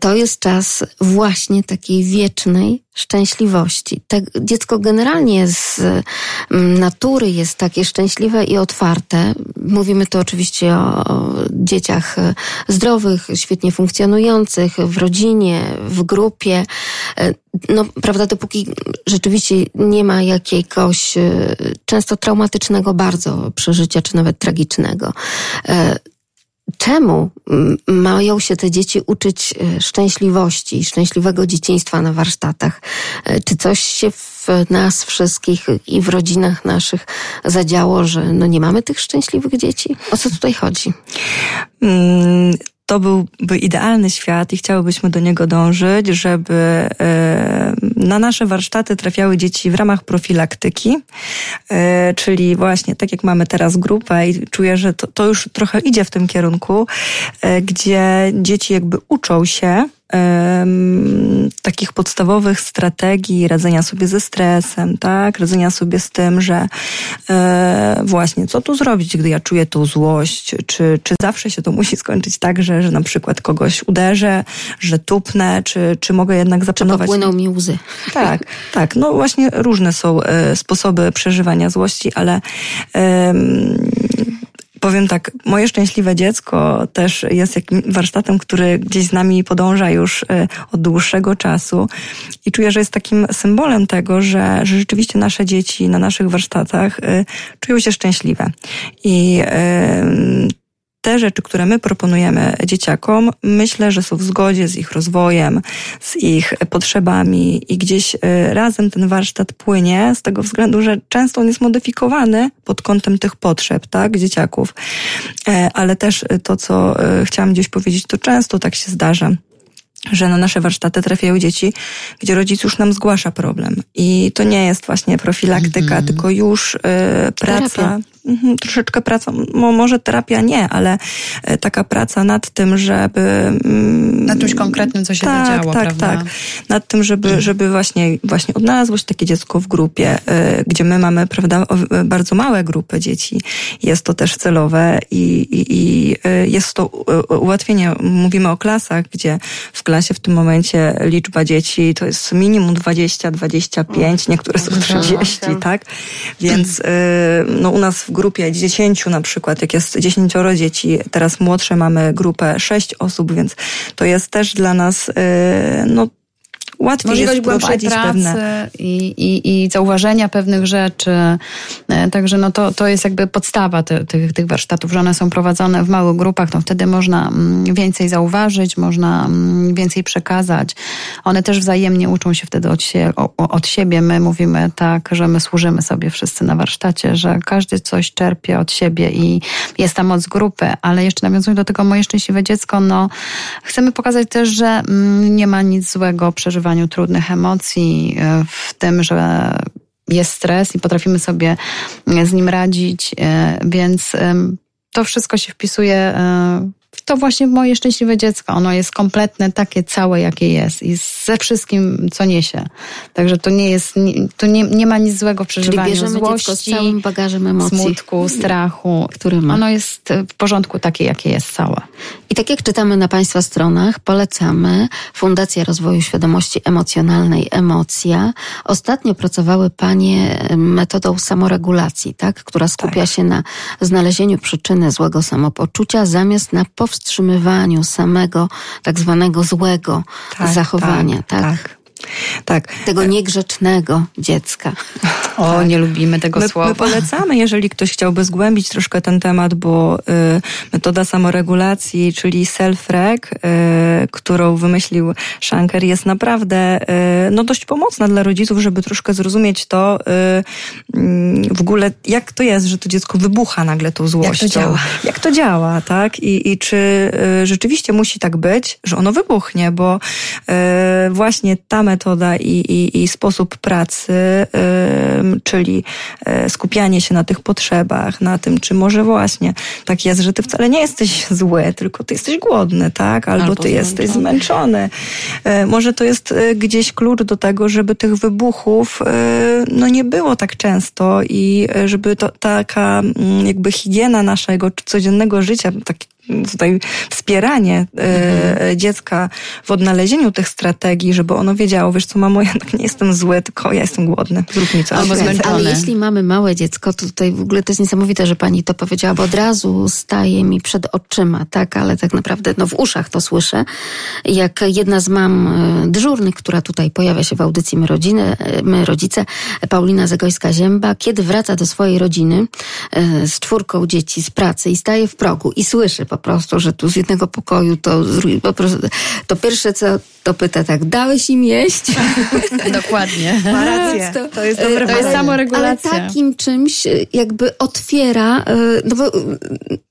to jest czas właśnie takiej wiecznej szczęśliwości. Te, dziecko generalnie z natury jest takie szczęśliwe i otwarte. Mówimy tu oczywiście o, o dzieciach zdrowych, świetnie funkcjonujących, w rodzinie, w grupie. No, prawda, dopóki rzeczywiście nie ma jakiegoś często traumatycznego bardzo przeżycia, czy nawet tragicznego czemu mają się te dzieci uczyć e, szczęśliwości, szczęśliwego dzieciństwa na warsztatach? E, czy coś się w nas wszystkich i w rodzinach naszych zadziało, że no nie mamy tych szczęśliwych dzieci? O co tutaj chodzi? To byłby idealny świat i chciałybyśmy do niego dążyć, żeby e, na nasze warsztaty trafiały dzieci w ramach profilaktyki, e, czyli właśnie tak jak mamy teraz grupę i czuję, że to, to już trochę idzie w tym kierunku, e, gdzie dzieci jakby uczą się takich podstawowych strategii radzenia sobie ze stresem, tak? Radzenia sobie z tym, że e, właśnie co tu zrobić, gdy ja czuję tą złość, czy, czy zawsze się to musi skończyć tak, że, że na przykład kogoś uderzę, że tupnę, czy, czy mogę jednak zapanować. Czy popłyną mi łzy. Tak, tak. No właśnie różne są e, sposoby przeżywania złości, ale powiem tak, moje szczęśliwe dziecko też jest jakimś warsztatem, który gdzieś z nami podąża już e, od dłuższego czasu i czuję, że jest takim symbolem tego, że, że rzeczywiście nasze dzieci na naszych warsztatach e, czują się szczęśliwe. I te rzeczy, które my proponujemy dzieciakom, myślę, że są w zgodzie z ich rozwojem, z ich potrzebami i gdzieś y, razem ten warsztat płynie z tego względu, że często on jest modyfikowany pod kątem tych potrzeb, tak, dzieciaków. E, ale też to, co y, chciałam gdzieś powiedzieć, to często tak się zdarza że na nasze warsztaty trafiają dzieci, gdzie rodzic już nam zgłasza problem. I to nie jest właśnie profilaktyka, mm -hmm. tylko już y, praca. Terapia. Mhm, troszeczkę praca, może terapia nie, ale e, taka praca nad tym, żeby... Mm, nad czymś konkretnym, co się tak, zadziało, tak, prawda? Tak, nad tym, żeby, mhm. żeby właśnie, właśnie odnalazło się takie dziecko w grupie, e, gdzie my mamy, prawda, bardzo małe grupy dzieci. Jest to też celowe i, i, i e, jest to ułatwienie. Mówimy o klasach, gdzie w klasie w tym momencie liczba dzieci to jest minimum 20, 25, niektóre są 30, tak? Więc no u nas w grupie dziesięciu na przykład, jak jest dziesięcioro dzieci, teraz młodsze mamy grupę sześć osób, więc to jest też dla nas, y, no łatwiej Możliwość jest prowadzić pracy pewne... I, i, i zauważenia pewnych rzeczy. E, także no to, to jest jakby podstawa ty, tych, tych warsztatów, że one są prowadzone w małych grupach, to wtedy można mm, więcej zauważyć, można mm, więcej przekazać. One też wzajemnie uczą się wtedy od, od siebie. My mówimy tak, że my służymy sobie wszyscy na warsztacie, że każdy coś czerpie od siebie i jest tam moc grupy, ale jeszcze nawiązując do tego moje szczęśliwe dziecko, no chcemy pokazać też, że mm, nie ma nic złego przeżywania przeżywaniu trudnych emocji, e, w tym, że jest stres i potrafimy sobie z nim radzić, e, więc to wszystko się wpisuje e, to właśnie moje szczęśliwe dziecko. Ono jest kompletne, takie całe, jakie jest i ze wszystkim, co niesie. Także to nie jest, to nie, nie ma nic złego w przeżywaniu Czyli bierzemy złości, z całym bagażem emocji. smutku, strachu. Który ma. Ono jest w porządku takie, jakie jest całe. I tak jak czytamy na Państwa stronach, polecamy Fundacja Rozwoju Świadomości Emocjonalnej Emocja. Ostatnio pracowały Panie metodą samoregulacji, tak? która skupia Tak. się na znalezieniu przyczyny złego samopoczucia zamiast na powstrzymywaniu samego tak zwanego złego zachowania, tak? tak. Tak. Tego niegrzecznego dziecka. O, nie lubimy tego My, słowa. my polecamy, jeżeli ktoś chciałby zgłębić troszkę ten temat, bo y, metoda samoregulacji, czyli self-reg, y, którą wymyślił Shanker, jest naprawdę y, no, dość pomocna dla rodziców, żeby troszkę zrozumieć to y, mm, w ogóle, jak to jest, że to dziecko wybucha nagle tą złością. działa. Jak to działa, tak? I, i czy y, rzeczywiście musi tak być, że ono wybuchnie, bo y, właśnie ta metoda i, i, i sposób pracy, y, czyli y, skupianie się na tych potrzebach, na tym, czy może właśnie tak jest, że ty wcale nie jesteś zły, tylko ty jesteś głodny, tak? Albo, Albo ty jesteś zmęczony. zmęczony. Y, może to jest y, gdzieś klucz do tego, żeby tych wybuchów y, no nie było tak często i żeby to taka mm, jakby higiena naszego codziennego życia, taki tutaj wspieranie y, dziecka w odnalezieniu tych strategii, żeby ono wiedziało, wiesz co, mamo, ja tak nie jestem zły, tylko ja jestem głodny, zrób mi coś. Albo. Ale jeśli mamy małe dziecko, to tutaj w ogóle to jest niesamowite, że pani to powiedziała, bo od razu staje mi przed oczyma, tak, ale tak naprawdę no, w uszach to słyszę, jak jedna z mam e, dyżurnych, która tutaj pojawia się w audycji My, rodziny, e, My Rodzice, Paulina Zagojska-Zięba, kiedy wraca do swojej rodziny e, z czwórką dzieci z pracy i staje w progu i słyszy po prostu, że tu z jednego pokoju to, z drugiego- po prostu, to pierwsze co to pyta tak, dałeś im jeść? Dokładnie. Ma rację. Więc To jest e, dobre To jest badanie. samoregulacja. Ale takim czymś e, jakby otwiera, e, no bo e,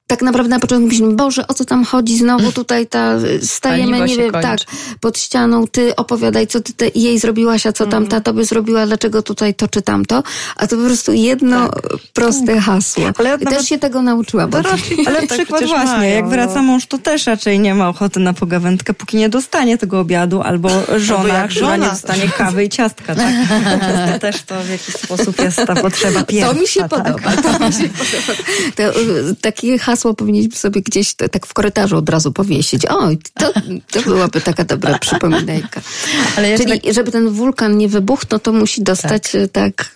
tak naprawdę na początku myślimy, Boże, o co tam chodzi znowu tutaj ta, stajemy, nie wiem, kończy. tak, pod ścianą, ty opowiadaj, co ty te, jej zrobiłaś, a co tam ta tobie zrobiła, dlaczego tutaj to czy tamto, a to po prostu jedno proste hasło. Ale ja Też się tego nauczyła. Bo Ale Tak przykład właśnie, mają, jak no. wraca mąż, to też raczej nie ma ochoty na pogawędkę, póki nie dostanie tego obiadu, albo żona, jak która nie żona. dostanie kawy i ciastka. Tak? to też to w jakiś sposób jest ta potrzeba pierwsza. To mi się tak? podoba. To mi się podoba. To, y, takie hasło powinniśmy sobie gdzieś to, tak w korytarzu od razu powiesić. Oj, to, to byłaby taka dobra przypominajka. Ale Czyli żeby ten wulkan nie wybuchnął, to musi dostać tak, tak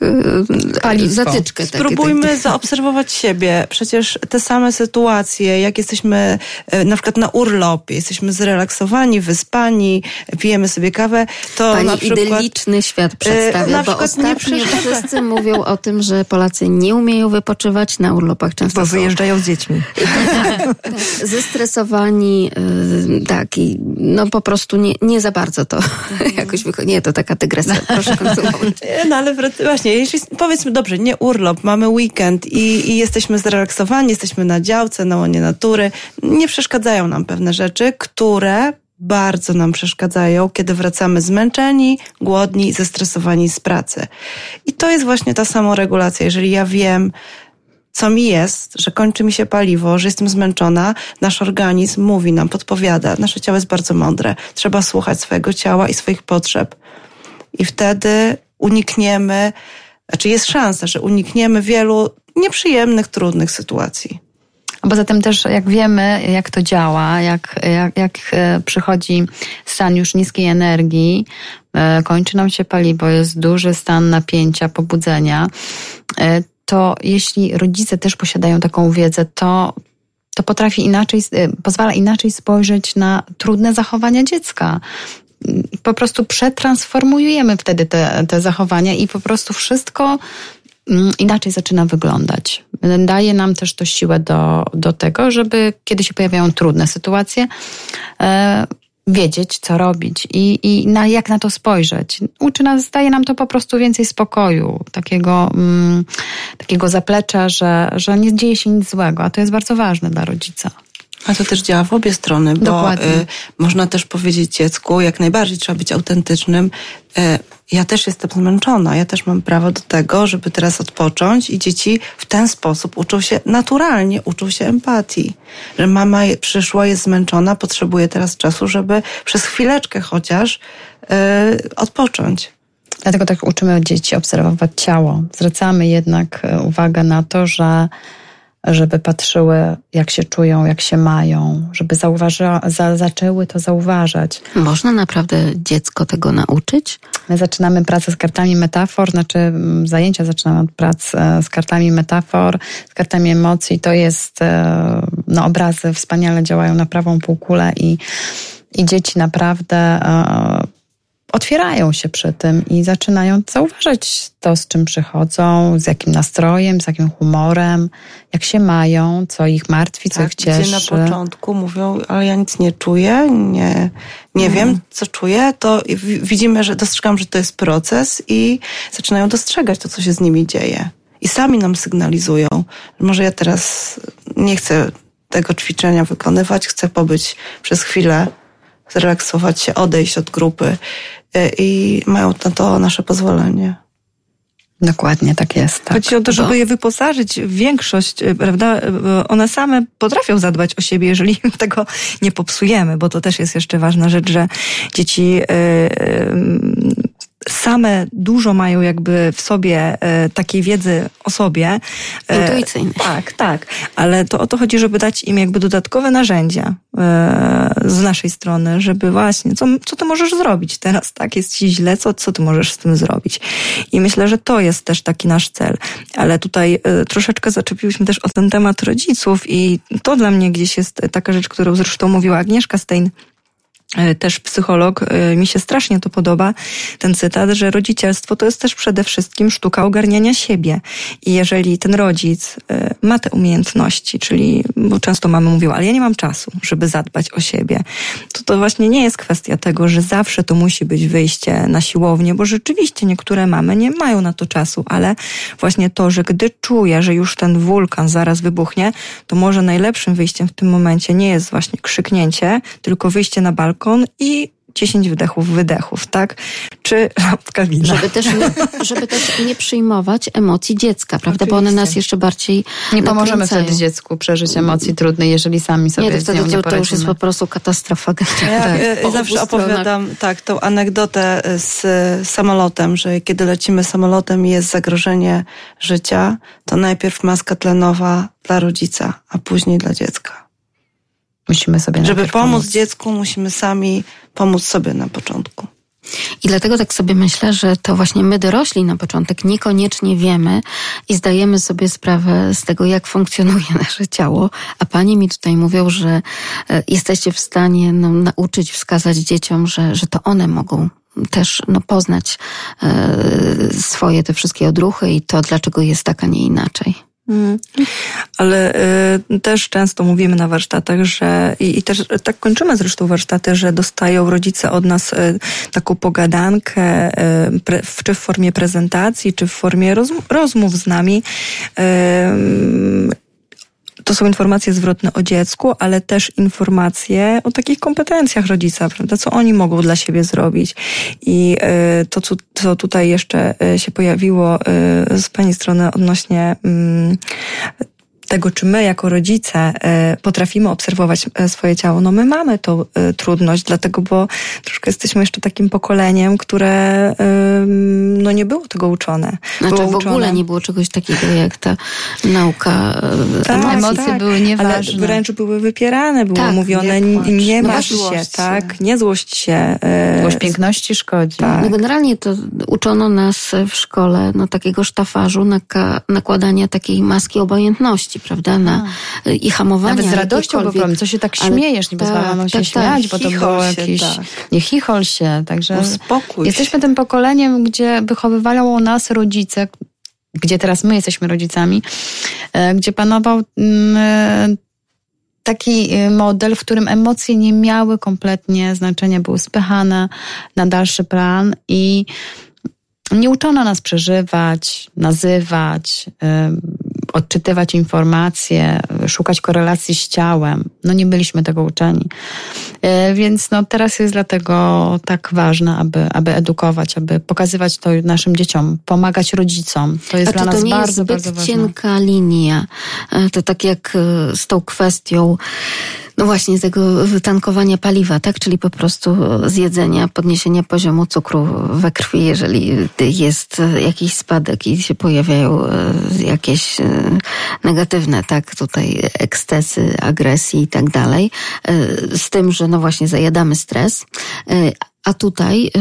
y, Paliwo. zatyczkę. takie- Spróbujmy zaobserwować siebie. Przecież te same sytuacje, jak jesteśmy e, na przykład na urlopie, jesteśmy zrelaksowani, wyspani, pijemy sobie kawę, to Pani na przykład... idylliczny świat przedstawia, na bo przykład nie ostatnio przeszkadza- wszyscy mówią o tym, że Polacy nie umieją wypoczywać na urlopach. Często Bo wyjeżdżają z dziećmi. Tak, zestresowani, y, tak, i no po prostu nie, nie za bardzo to jakoś wychodzi. Nie, to taka dygresja, proszę kontynuować. No ale właśnie, jeśli powiedzmy dobrze, nie urlop, mamy weekend i, i jesteśmy zrelaksowani, jesteśmy na działce, na łonie natury, nie przeszkadzają nam pewne rzeczy, które bardzo nam przeszkadzają, kiedy wracamy zmęczeni, głodni, zestresowani z pracy. I to jest właśnie ta samoregulacja. Jeżeli ja wiem, co mi jest, że kończy mi się paliwo, że jestem zmęczona, nasz organizm mówi nam, podpowiada. Nasze ciało jest bardzo mądre. Trzeba słuchać swojego ciała i swoich potrzeb. I wtedy unikniemy, znaczy jest szansa, że unikniemy wielu nieprzyjemnych, trudnych sytuacji. Poza tym też jak wiemy, jak to działa, jak, jak, jak e, przychodzi stan już niskiej energii, e, kończy nam się paliwo, jest duży stan napięcia, pobudzenia, e, to jeśli rodzice też posiadają taką wiedzę, to to potrafi inaczej, e, pozwala inaczej spojrzeć na trudne zachowania dziecka. Po prostu przetransformujemy wtedy te, te zachowania i po prostu wszystko mm, inaczej zaczyna wyglądać. Daje nam też to siłę do, do tego, żeby kiedy się pojawiają trudne sytuacje, e, wiedzieć, co robić i, i na, jak na to spojrzeć. Uczy nas, daje nam to po prostu więcej spokoju, takiego, mm, takiego zaplecza, że, że nie dzieje się nic złego, a to jest bardzo ważne dla rodzica. A to też działa w obie strony, bo y, można też powiedzieć dziecku, jak najbardziej trzeba być autentycznym. Y, ja też jestem zmęczona, ja też mam prawo do tego, żeby teraz odpocząć i dzieci w ten sposób uczą się naturalnie, uczą się empatii. Że mama przyszła, jest zmęczona, potrzebuje teraz czasu, żeby przez chwileczkę chociaż y, odpocząć. Dlatego tak uczymy dzieci obserwować ciało. Zwracamy jednak uwagę na to, że żeby patrzyły, jak się czują, jak się mają, żeby zauważa, za, zaczęły to zauważać. Można naprawdę dziecko tego nauczyć? My zaczynamy pracę z kartami metafor, znaczy mm, zajęcia zaczynamy od prac e, z kartami metafor, z kartami emocji. To jest, e, no obrazy wspaniale działają na prawą półkulę i, i dzieci naprawdę e, otwierają się przy tym i zaczynają zauważać to, z czym przychodzą, z jakim nastrojem, z jakim humorem, jak się mają, co ich martwi, co tak, ich cieszy. Gdzie na początku mówią, ale ja nic nie czuję, nie, nie mhm. wiem, co czuję, to widzimy, że dostrzegam, że to jest proces i zaczynają dostrzegać to, co się z nimi dzieje. I sami nam sygnalizują, może ja teraz nie chcę tego ćwiczenia wykonywać, chcę pobyć przez chwilę zrelaksować się, odejść od grupy. E, i mają na to nasze pozwolenie. Dokładnie, tak jest. Tak. Chodzi o to, żeby je wyposażyć w większość, e, prawda? One same potrafią zadbać o siebie, jeżeli tego nie popsujemy, bo to też jest jeszcze ważna rzecz, że dzieci yy, yy, same dużo mają jakby w sobie e, takiej wiedzy o sobie. E, Intuicyjnej. Tak, tak. Ale to o to chodzi, żeby dać im jakby dodatkowe narzędzia e, z naszej strony, żeby właśnie, co, co ty możesz zrobić teraz, tak? Jest ci źle, co, co ty możesz z tym zrobić? I myślę, że to jest też taki nasz cel. Ale tutaj troszeczkę zaczepiłyśmy też o ten temat rodziców i to dla mnie gdzieś jest taka rzecz, którą zresztą mówiła Agnieszka Stein, też psycholog, e, mi się strasznie to podoba, ten cytat, że rodzicielstwo to jest też przede wszystkim sztuka ogarniania siebie. I jeżeli ten rodzic e, ma te umiejętności, czyli, bo często mamy mówią, ale ja nie mam czasu, żeby zadbać o siebie, to to właśnie nie jest kwestia tego, że zawsze to musi być wyjście na siłownię, bo rzeczywiście niektóre mamy nie mają na to czasu, ale właśnie to, że gdy czuję, że już ten wulkan zaraz wybuchnie, to może najlepszym wyjściem w tym momencie nie jest właśnie krzyknięcie, tylko wyjście na balkon, balkon i 10 wydechów, wydechów, tak? Czy lampka wina. Żeby też nie, żeby też nie przyjmować emocji dziecka, prawda? Oczywiście. Bo one nas jeszcze bardziej Nie pomożemy wtedy dziecku przeżyć emocji trudnej, jeżeli sami sobie nie, to wtedy nie to, to już jest po prostu katastrofa. Ja, tak. ja zawsze opowiadam tak, tą anegdotę z samolotem, że kiedy lecimy samolotem i jest zagrożenie życia, to najpierw maska tlenowa dla rodzica, a później dla dziecka. Musimy sobie Żeby pomóc, pomóc dziecku, musimy sami pomóc sobie na początku. I dlatego tak sobie myślę, że to właśnie my dorośli na początek niekoniecznie wiemy i zdajemy sobie sprawę z tego, jak funkcjonuje nasze ciało, a panie mi tutaj mówią, że e, jesteście w stanie no, nauczyć, wskazać dzieciom, że, że to one mogą też no, poznać e, swoje te wszystkie odruchy i to, dlaczego jest tak, a nie inaczej. Mm. Ale y, też często mówimy na warsztatach, że i, i, też tak kończymy zresztą warsztaty, że dostają rodzice od nas y, taką pogadankę, y, pre, czy w formie prezentacji, czy w formie rozmów z nami y, to są informacje zwrotne o dziecku, ale też informacje o takich kompetencjach rodzica, prawda? Co oni mogą dla siebie zrobić. I e, to, co tutaj jeszcze e, się pojawiło e, z Pani strony odnośnie mm, tego, czy my jako rodzice e, potrafimy obserwować e, swoje ciało, no my mamy tą e, trudność, dlatego, bo troszkę jesteśmy jeszcze takim pokoleniem, które no nie było tego uczone. Znaczy było w uczone. ogóle nie było czegoś takiego jak ta nauka tak, Emocje tak, były nieważne. Ale wręcz były wypierane, było tak, mówione nie, nie no masz się, tak, nie złość się. Złość piękności szkodzi. Tak. No generalnie to uczono nas w szkole no, takiego sztafarzu, nakładania takiej maski obojętności, prawda, na, i hamowania. Nawet z radością bo co się tak śmiejesz, nie tak, pozwalano się tak, śmiać, bo to było jakieś, tak. nie chichol się, także Uspokój jesteśmy tym pokoleniem, gdzie wychowywało nas rodzice, gdzie teraz my jesteśmy rodzicami, e, gdzie panował mm, e, taki e, model, w którym emocje nie miały kompletnie znaczenia, były spychane na dalszy plan i nie uczono nas przeżywać, nazywać, odczytywać informacje, szukać korelacji z ciałem. No nie byliśmy tego uczeni. E, więc no teraz jest dlatego tak ważne, aby, aby edukować, aby pokazywać to naszym dzieciom, pomagać rodzicom. To jest A dla to nas nie bardzo, jest zbyt bardzo ważne. cienka linia. E, To tak jak e, z tą kwestią no właśnie, z tego tankowania paliwa, tak? Czyli po prostu zjedzenia, podniesienia poziomu cukru we krwi, jeżeli jest jakiś spadek i się pojawiają e, jakieś e, negatywne, tak? Tutaj ekscesy, agresji i tak dalej. E, Z tym, że no właśnie zajadamy stres. A tutaj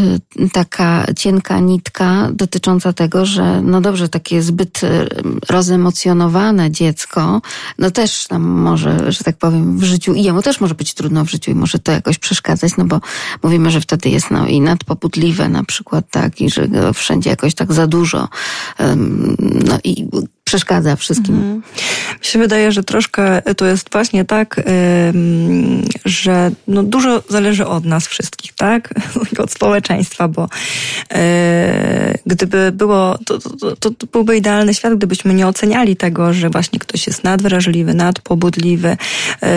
y, taka cienka nitka dotycząca tego, że no dobrze, takie zbyt y, rozemocjonowane dziecko, no też nam może, że tak powiem, w życiu, i jemu też może być trudno w życiu i może to jakoś przeszkadzać, no bo mówimy, że wtedy jest no i nadpobudliwe na przykład, tak, i że wszędzie jakoś tak za dużo, no i przeszkadza wszystkim. Mi się wydaje, że troszkę to jest właśnie tak, że no dużo zależy od nas wszystkich, tak? Od społeczeństwa, bo yy, gdyby było, to, to, to, byłby idealny świat, gdybyśmy nie oceniali tego, że właśnie ktoś jest nadwrażliwy, nadpobudliwy, yy,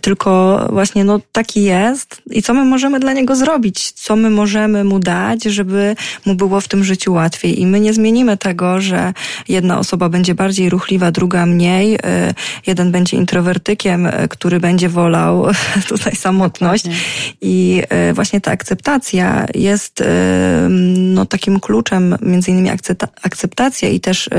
tylko właśnie no taki jest i co my możemy dla niego zrobić, co my możemy mu dać, żeby mu było w tym życiu łatwiej i my nie zmienimy tego, że jedna osoba będzie bardziej ruchliwa, druga mniej. Y, Jeden będzie introwertykiem, y, który będzie wolał tutaj samotność. Dokładnie. I y, właśnie ta akceptacja jest y, no, takim kluczem, między innymi akcepta- akceptacja i też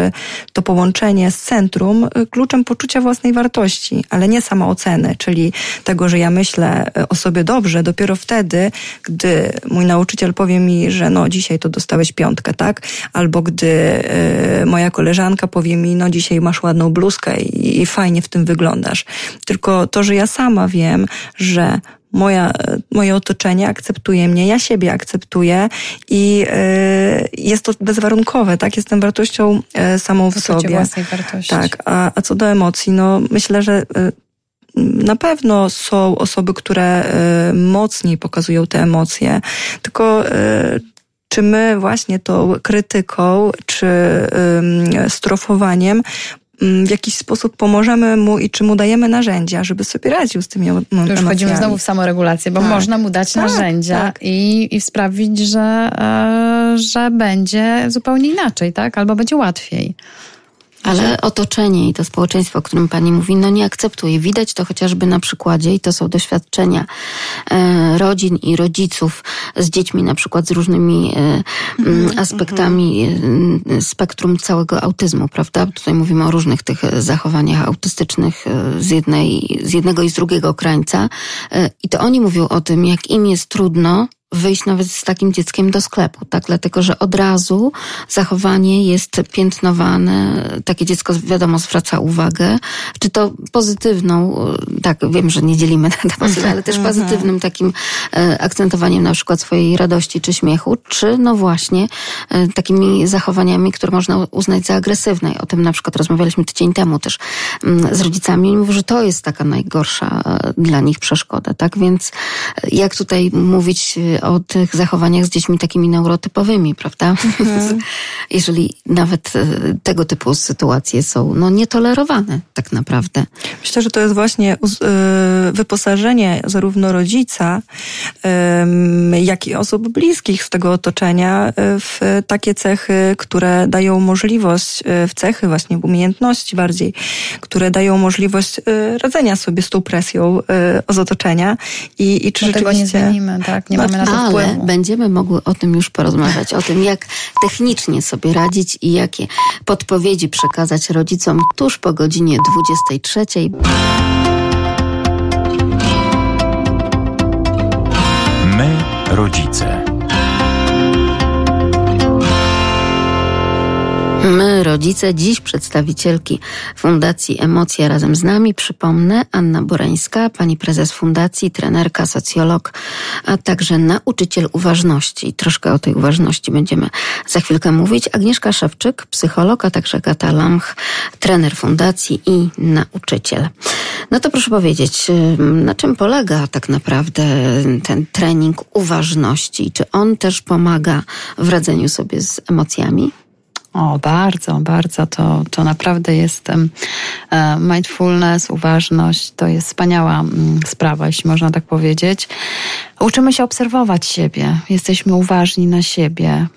to połączenie z centrum, kluczem poczucia własnej wartości, ale nie samooceny, czyli tego, że ja myślę o sobie dobrze, dopiero wtedy, gdy mój nauczyciel powie mi, że no dzisiaj to dostałeś piątkę, tak? Albo gdy moja koleżanka powie mi, no dzisiaj masz ładną bluzkę i, i fajnie w tym wyglądasz. Tylko to, że ja sama wiem, że moja, moje otoczenie akceptuje mnie, ja siebie akceptuję i y, jest to bezwarunkowe, tak? Jestem wartością y, samą w Poczucie sobie. własnej wartości. Tak, a, a co do emocji, no myślę, że y, na pewno są osoby, które y, mocniej pokazują te emocje, tylko y, czy my właśnie tą krytyką, czy strofowaniem w jakiś sposób pomożemy mu i czy mu dajemy narzędzia, żeby sobie radził z tymi em- Tu już emocjami. wchodzimy znowu w samoregulację, bo Tak. można mu dać Tak, narzędzia tak. I, i sprawić, że, e, że będzie zupełnie inaczej, tak? Albo będzie łatwiej. Ale otoczenie i to społeczeństwo, o którym pani mówi, no nie akceptuje. Widać to chociażby na przykładzie, i to są doświadczenia e, rodzin i rodziców z dziećmi, na przykład z różnymi e, m, aspektami e, spektrum całego autyzmu, prawda? Tutaj mówimy o różnych tych zachowaniach autystycznych z, jednej, z jednego i z drugiego krańca. I to oni mówią o tym, jak im jest trudno wyjść nawet z takim dzieckiem do sklepu, tak? Dlatego, że od razu zachowanie jest piętnowane, takie dziecko wiadomo zwraca uwagę, czy to pozytywną, tak, wiem, że nie dzielimy na pozytywne, ale też pozytywnym takim e, akcentowaniem na przykład swojej radości czy śmiechu, czy no właśnie e, takimi zachowaniami, które można uznać za agresywne. I O tym na przykład rozmawialiśmy tydzień temu też mm, z rodzicami. Oni mówią, że to jest taka najgorsza e, dla nich przeszkoda, tak? Więc jak tutaj mówić o tych zachowaniach z dziećmi takimi neurotypowymi, prawda? Jeżeli nawet e, tego typu sytuacje są no, nietolerowane tak naprawdę. Myślę, że to jest właśnie y, wyposażenie zarówno rodzica, jak i osób bliskich z tego otoczenia y, w takie cechy, które dają możliwość, w cechy właśnie w umiejętności bardziej, które dają możliwość radzenia sobie z tą presją z otoczenia i, i czy Bo tego nie rzeczywiście... zmienimy, tak? Nie mamy na to Ale będziemy mogły o tym już porozmawiać, o tym jak technicznie sobie radzić i jakie podpowiedzi przekazać rodzicom tuż po godzinie 23. My, rodzice. Rodzice, dziś przedstawicielki Fundacji Emocja razem z nami. Przypomnę, Anna Borańska, pani prezes Fundacji, trenerka, socjolog, a także nauczyciel uważności. Troszkę o tej uważności będziemy za chwilkę mówić. Agnieszka Szewczyk, psycholog, a także Gata Lamch, trener Fundacji i nauczyciel. No to proszę powiedzieć, na czym polega tak naprawdę ten trening uważności? Czy on też pomaga w radzeniu sobie z emocjami? O, bardzo, bardzo. To, to naprawdę jest e, mindfulness, uważność. To jest wspaniała mm, sprawa, jeśli można tak powiedzieć. Uczymy się obserwować siebie. Jesteśmy uważni na siebie.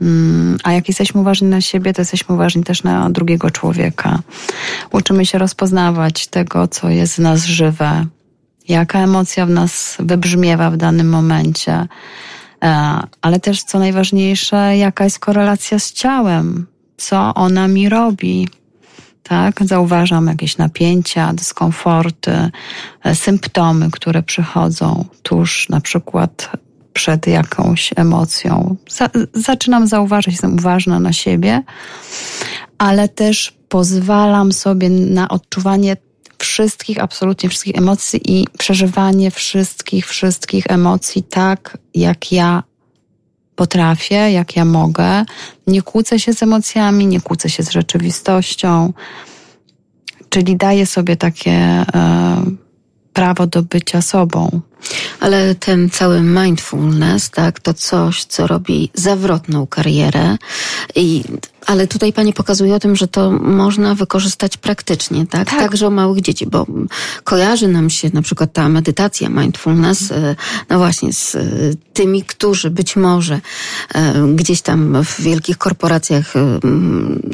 Mm, a jak jesteśmy uważni na siebie, to jesteśmy uważni też na drugiego człowieka. Uczymy się rozpoznawać tego, co jest w nas żywe, jaka emocja w nas wybrzmiewa w danym momencie, ale też co najważniejsze, jaka jest korelacja z ciałem, co ona mi robi. Tak, zauważam jakieś napięcia, dyskomforty, e, symptomy, które przychodzą tuż na przykład przed jakąś emocją. zaczynam zauważać, jestem uważna na siebie, ale też pozwalam sobie na odczuwanie wszystkich, absolutnie wszystkich emocji i przeżywanie wszystkich, wszystkich emocji tak, jak ja potrafię, jak ja mogę. Nie kłócę się z emocjami, nie kłócę się z rzeczywistością. Czyli daję sobie takie e, prawo do bycia sobą. Ale ten cały mindfulness, tak, to coś, co robi zawrotną karierę i ale tutaj Pani pokazuje o tym, że to można wykorzystać praktycznie, tak? tak? Także o małych dzieci, bo kojarzy nam się na przykład ta medytacja, mindfulness, e, no właśnie z e, tymi, którzy być może e, gdzieś tam w wielkich korporacjach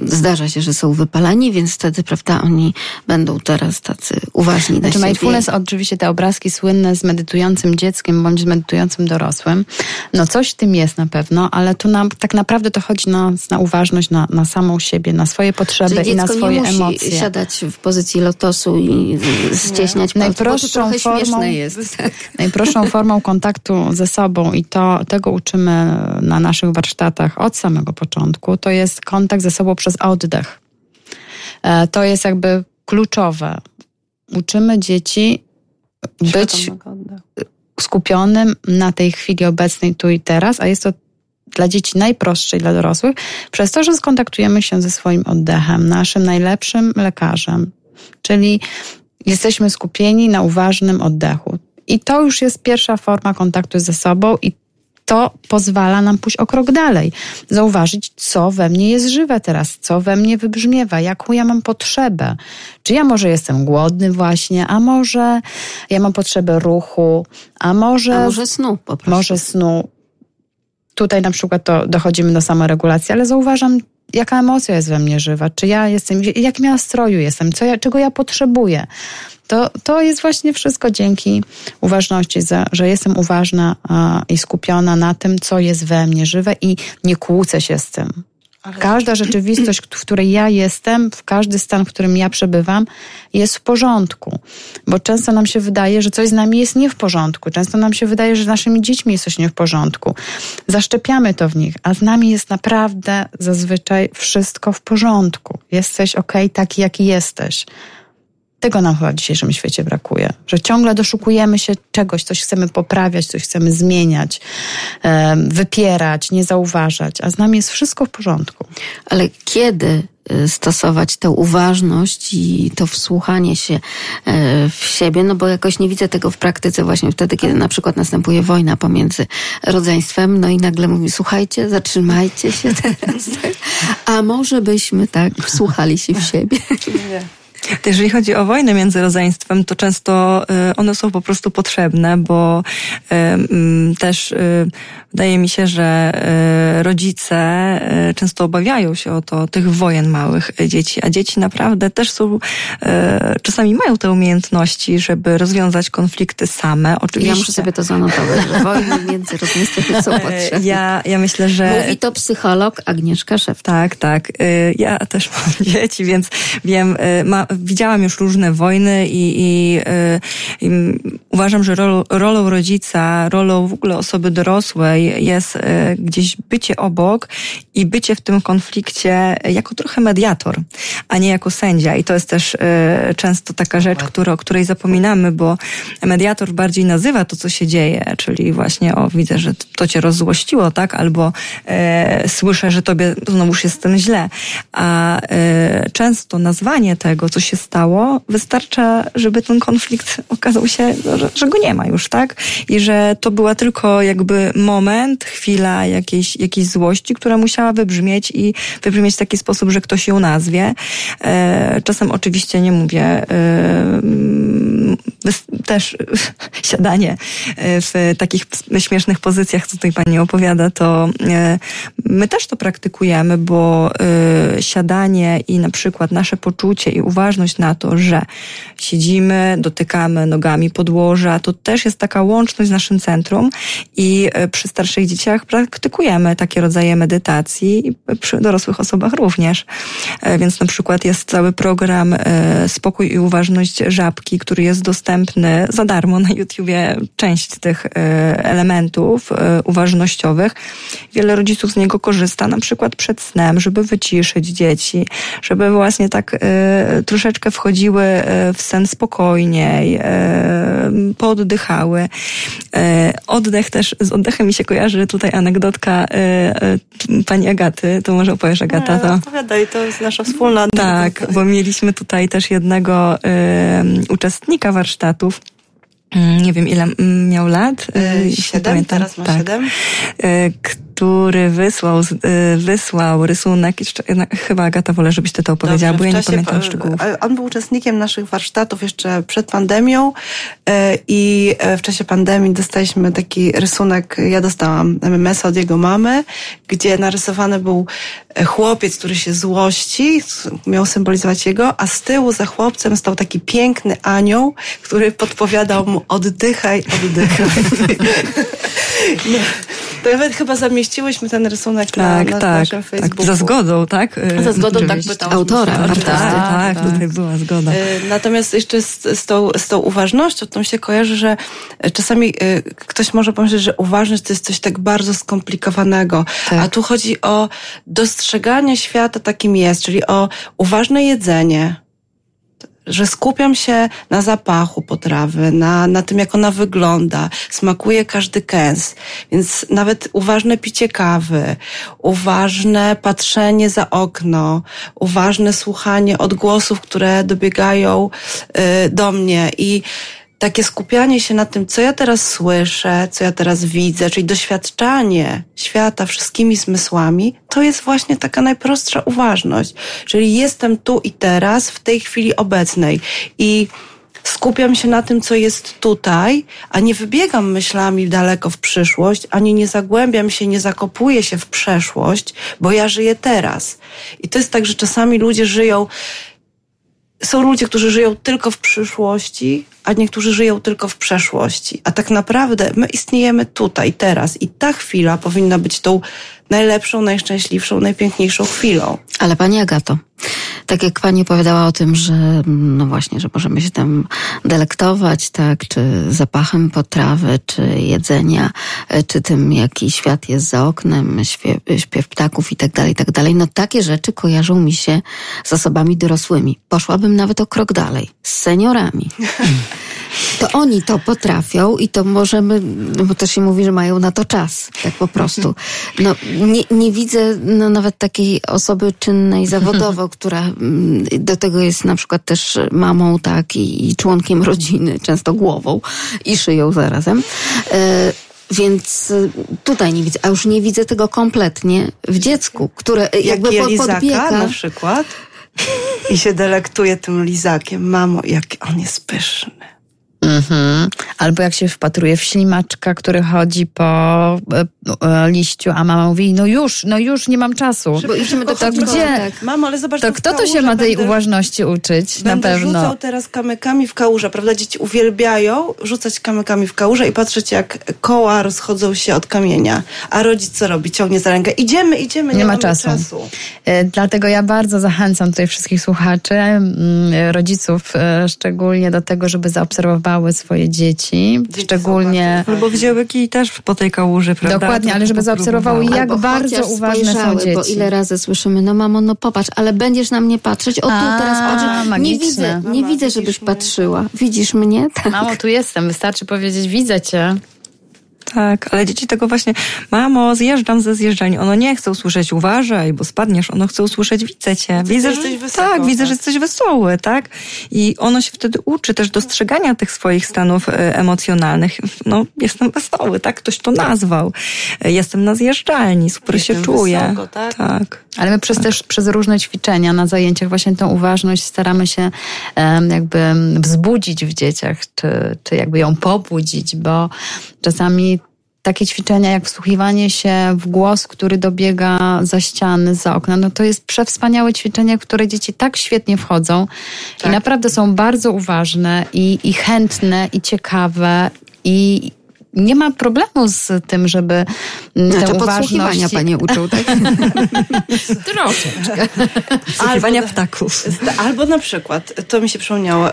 zdarza się, że są wypalani, więc wtedy, prawda, oni będą teraz tacy uważni znaczy, na mindfulness, oczywiście te obrazki słynne z medytującym dzieckiem bądź z medytującym dorosłym, no coś w tym jest na pewno, ale tu nam tak naprawdę to chodzi na, na uważność, na, na samą siebie, na swoje potrzeby i na swoje nie emocje. musi siadać w pozycji lotosu i ścieśniać nie. Najprostszą formą, jest. Tak. Najprostszą formą kontaktu ze sobą i to, tego uczymy na naszych warsztatach od samego początku, to jest kontakt ze sobą przez oddech. E, to jest jakby kluczowe. Uczymy dzieci być skupionym na tej chwili obecnej, tu i teraz, a jest to dla dzieci najprostsze i dla dorosłych, przez to, że skontaktujemy się ze swoim oddechem, naszym najlepszym lekarzem. Czyli jesteśmy skupieni na uważnym oddechu. I to już jest pierwsza forma kontaktu ze sobą i to pozwala nam pójść o krok dalej, zauważyć, co we mnie jest żywe teraz, co we mnie wybrzmiewa, jaką ja mam potrzebę. Czy ja może jestem głodny właśnie, a może ja mam potrzebę ruchu, a może. A może snu po prostu. Może snu. Tutaj na przykład to dochodzimy do samoregulacji, ale zauważam, jaka emocja jest we mnie żywa, czy ja jestem, jakim ja nastroju jestem, co ja, czego ja potrzebuję. To, to jest właśnie wszystko dzięki uważności, że jestem uważna i skupiona na tym, co jest we mnie żywe i nie kłócę się z tym. Każda rzeczywistość, w której ja jestem, w każdy stan, w którym ja przebywam, jest w porządku. Bo często nam się wydaje, że coś z nami jest nie w porządku. Często nam się wydaje, że z naszymi dziećmi jest coś nie w porządku. Zaszczepiamy to w nich, a z nami jest naprawdę zazwyczaj wszystko w porządku. Jesteś ok, taki jaki jesteś. Tego nam chyba w dzisiejszym świecie brakuje, że ciągle doszukujemy się czegoś, coś chcemy poprawiać, coś chcemy zmieniać, wypierać, nie zauważać, a z nami jest wszystko w porządku. Ale kiedy y, stosować tę uważność i to wsłuchanie się e, w siebie, no bo jakoś nie widzę tego w praktyce właśnie wtedy, kiedy na przykład następuje wojna pomiędzy rodzeństwem, no i nagle mówi, słuchajcie, zatrzymajcie się teraz, tak? a może byśmy tak wsłuchali się w siebie. Nie. Jeżeli chodzi o wojnę między rodzeństwem, to często y, one są po prostu potrzebne, bo y, mm, też y, wydaje mi się, że rodzice często obawiają się o to tych wojen małych dzieci, a dzieci naprawdę też są, czasami mają te umiejętności, żeby rozwiązać konflikty same. Oczywiście. Ja muszę sobie to zanotować, że wojny między rodzeństwem są potrzebne. Ja, ja myślę, że... Mówi to psycholog Agnieszka Szef. Tak, tak. Ja też mam dzieci, więc wiem, ma, widziałam już różne wojny i, i, y, i uważam, że rol, rolą rodzica, rolą w ogóle osoby dorosłej jest y, gdzieś bycie obok i bycie w tym konflikcie jako trochę mediator, a nie jako sędzia. I to jest też y, często taka rzecz, która, o której zapominamy, bo mediator bardziej nazywa to, co się dzieje, czyli właśnie o, widzę, że to cię rozzłościło, tak? Albo e, słyszę, że tobie znowuż jest z tym źle. A e, często nazwanie tego, co się stało. Wystarcza, żeby ten konflikt okazał się, no, że, że go nie ma już, tak? I że to była tylko jakby moment, chwila jakiejś, jakiejś złości, która musiała wybrzmieć i wybrzmieć w taki sposób, że ktoś ją nazwie. E, czasem oczywiście nie mówię, e, też siadanie e, w takich śmiesznych pozycjach, co tutaj pani opowiada, to my też to praktykujemy, bo e, siadanie i na przykład nasze poczucie i uważność na to, że siedzimy, dotykamy nogami podłoża, to też jest taka łączność z naszym centrum i przy starszych dzieciach praktykujemy takie rodzaje medytacji i przy dorosłych osobach również. Więc na przykład jest cały program Spokój i Uważność Żabki, który jest dostępny za darmo na YouTubie, część tych elementów uważnościowych. Wiele rodziców z niego korzysta, na przykład przed snem, żeby wyciszyć dzieci, żeby właśnie tak y, troszeczkę wchodziły w sen spokojniej, y, pooddychały. Y, oddech też, z oddechem mi się kojarzy tutaj anegdotka pani Agaty, to może opowiesz Agata. To... Opowiadaj, to jest nasza wspólna Tak, bo mieliśmy tutaj też jednego uczestnika warsztatów, Mm, nie wiem ile miał lat. Yy, siedem, teraz ma tak. siedem. Który wysłał, y, wysłał rysunek, chyba Agata wolę, żebyś ty to opowiedziała, Dobrze, bo ja nie pamiętam szczegółów. On był uczestnikiem naszych warsztatów jeszcze przed pandemią y, i y, w czasie pandemii dostaliśmy taki rysunek, ja dostałam MMS od jego mamy, gdzie narysowany był chłopiec, który się złości, miał symbolizować jego, a z tyłu za chłopcem stał taki piękny anioł, który podpowiadał mu oddychaj, oddychaj. To nawet chyba zamieściłyśmy ten rysunek tak, na, na tak, naszym Facebooku. Tak, za zgodą, tak? Za zgodą, tak, autora. Tak, tak, tak, tutaj była zgoda. Y, natomiast jeszcze z, z, tą, z tą uważnością, to mi się kojarzy, że czasami y, ktoś może pomyśleć, że uważność to jest coś tak bardzo skomplikowanego, tak. a tu chodzi o dostrzeganie świata takim jest, czyli o uważne jedzenie, że skupiam się na zapachu potrawy, na, na tym, jak ona wygląda, smakuje każdy kęs. Więc nawet uważne picie kawy, uważne patrzenie za okno, uważne słuchanie odgłosów, które dobiegają y, do mnie i takie skupianie się na tym, co ja teraz słyszę, co ja teraz widzę, czyli doświadczanie świata wszystkimi zmysłami, to jest właśnie taka najprostsza uważność. Czyli jestem tu i teraz, w tej chwili obecnej i skupiam się na tym, co jest tutaj, a nie wybiegam myślami daleko w przyszłość, ani nie zagłębiam się, nie zakopuję się w przeszłość, bo ja żyję teraz. I to jest tak, że czasami ludzie żyją są ludzie, którzy żyją tylko w przyszłości, a niektórzy żyją tylko w przeszłości. A tak naprawdę my istniejemy tutaj, teraz i ta chwila powinna być tą najlepszą, najszczęśliwszą, najpiękniejszą chwilą. Ale Pani Agato, tak jak Pani opowiadała o tym, że no właśnie, że możemy się tam delektować, tak, czy zapachem potrawy, czy jedzenia, e, czy tym, jaki świat jest za oknem, śpiew, śpiew ptaków i tak dalej, i tak dalej. No takie rzeczy kojarzą mi się z osobami dorosłymi. Poszłabym nawet o krok dalej, z seniorami. To oni to potrafią i to możemy, bo to się mówi, że mają na to czas, tak po prostu. No, nie, nie widzę no, nawet takiej osoby czynnej zawodowo, która mm, do tego jest na przykład też mamą, tak, i, i członkiem rodziny, często głową i szyją zarazem. E, więc tutaj nie widzę, a już nie widzę tego kompletnie w dziecku, które jakby jak podbiega. na przykład i się delektuje tym lizakiem. Mamo, jak on jest pyszny. Mhm. Albo jak się wpatruje w ślimaczka, który chodzi po e, e, liściu, a mama mówi, no już, no już, nie mam czasu. Bo idziemy do to gdzie? Tak. Mamo, ale zobacz, to kto to się ma tej będę, uważności uczyć? Na pewno. rzucał teraz kamykami w kałużę, prawda? Dzieci uwielbiają rzucać kamykami w kałużę i patrzeć, jak koła rozchodzą się od kamienia. A rodzic co robi? Ciągnie za rękę. Idziemy, idziemy, nie, nie ma czasu. czasu. E, dlatego ja bardzo zachęcam tutaj wszystkich słuchaczy, mm, rodziców szczególnie do tego, żeby zaobserwować swoje dzieci, dzieci szczególnie... Albo wzięły kij też po tej kałuży, prawda? Dokładnie, ale żeby zaobserwowały, jak Albo bardzo uważne są dzieci. Bo ile razy słyszymy, no mamo, no popatrz, ale będziesz na mnie patrzeć, o tu A, teraz patrzę. Nie widzę, nie Mama, widzę, żebyś mnie? patrzyła. Widzisz mnie? Tak. Mamo, tu jestem, wystarczy powiedzieć, widzę cię. Tak, ale dzieci tego właśnie, mamo, zjeżdżam ze zjeżdżalni. Ono nie chce usłyszeć uważaj, bo spadniesz. Ono chce usłyszeć widzę cię. Widzę, że jesteś wysoko, tak, widzę, tak. że jesteś wesoły, tak? I ono się wtedy uczy też dostrzegania tych swoich stanów e, emocjonalnych. No, jestem wesoły, tak? Ktoś to nazwał. E, Jestem na zjeżdżalni, super Jestem się czuję. wysoko, tak? tak. Ale my przez też przez różne ćwiczenia na zajęciach właśnie tą uważność staramy się jakby wzbudzić w dzieciach, czy, czy jakby ją pobudzić, bo czasami takie ćwiczenia jak wsłuchiwanie się w głos, który dobiega za ściany, za okna, no to jest przewspaniałe ćwiczenie, w które dzieci tak świetnie wchodzą i naprawdę są bardzo uważne i, i chętne i ciekawe i nie ma problemu z tym, żeby tę Znaczy uważność... podsłuchiwania panie uczył, tak? Troszeczkę. Słuchiwania Albo- ptaków. Albo na przykład, to mi się przypomniało,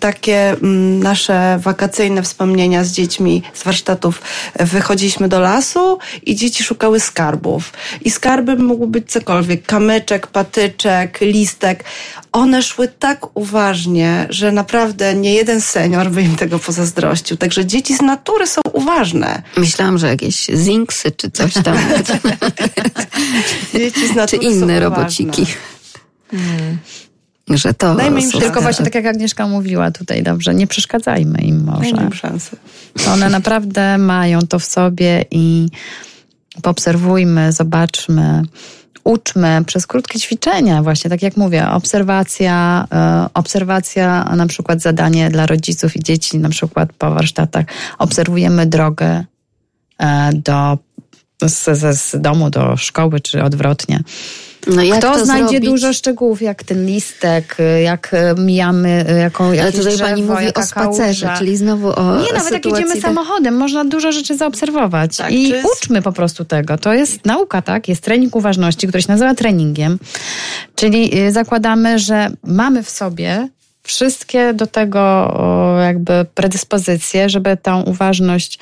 takie mm, nasze wakacyjne wspomnienia z dziećmi z warsztatów. Wychodziliśmy do lasu i dzieci szukały skarbów. I skarbem mógł być cokolwiek, kamyczek, patyczek, listek. One szły tak uważnie, że naprawdę nie jeden senior by im tego pozazdrościł. Także dzieci z natury są uważne. Myślałam, że jakieś zinksy czy coś tam. Dzieci z czy inne robociki. Że to Dajmy im. Tylko właśnie tak jak Agnieszka mówiła tutaj dobrze, nie przeszkadzajmy im może. Dajmy im szansę. To one naprawdę mają to w sobie i poobserwujmy, zobaczmy, uczmy przez krótkie ćwiczenia właśnie, tak jak mówię, obserwacja, e, obserwacja, na przykład zadanie dla rodziców i dzieci, na przykład po warsztatach, obserwujemy drogę e, do z, z domu do szkoły, czy odwrotnie. No jak Kto to znajdzie zrobić? dużo szczegółów, jak ten listek, jak e, mijamy e, jaką, Ale tutaj drzewo, pani mówi o spacerze, kałuża. czyli znowu o Nie, nawet jak jedziemy tak- samochodem, można dużo rzeczy zaobserwować. Tak, I czy uczmy po prostu tego. To jest nauka, tak? Jest trening uważności, który się nazywa treningiem. Czyli y, zakładamy, że mamy w sobie wszystkie do tego jakby predyspozycje, żeby tą uważność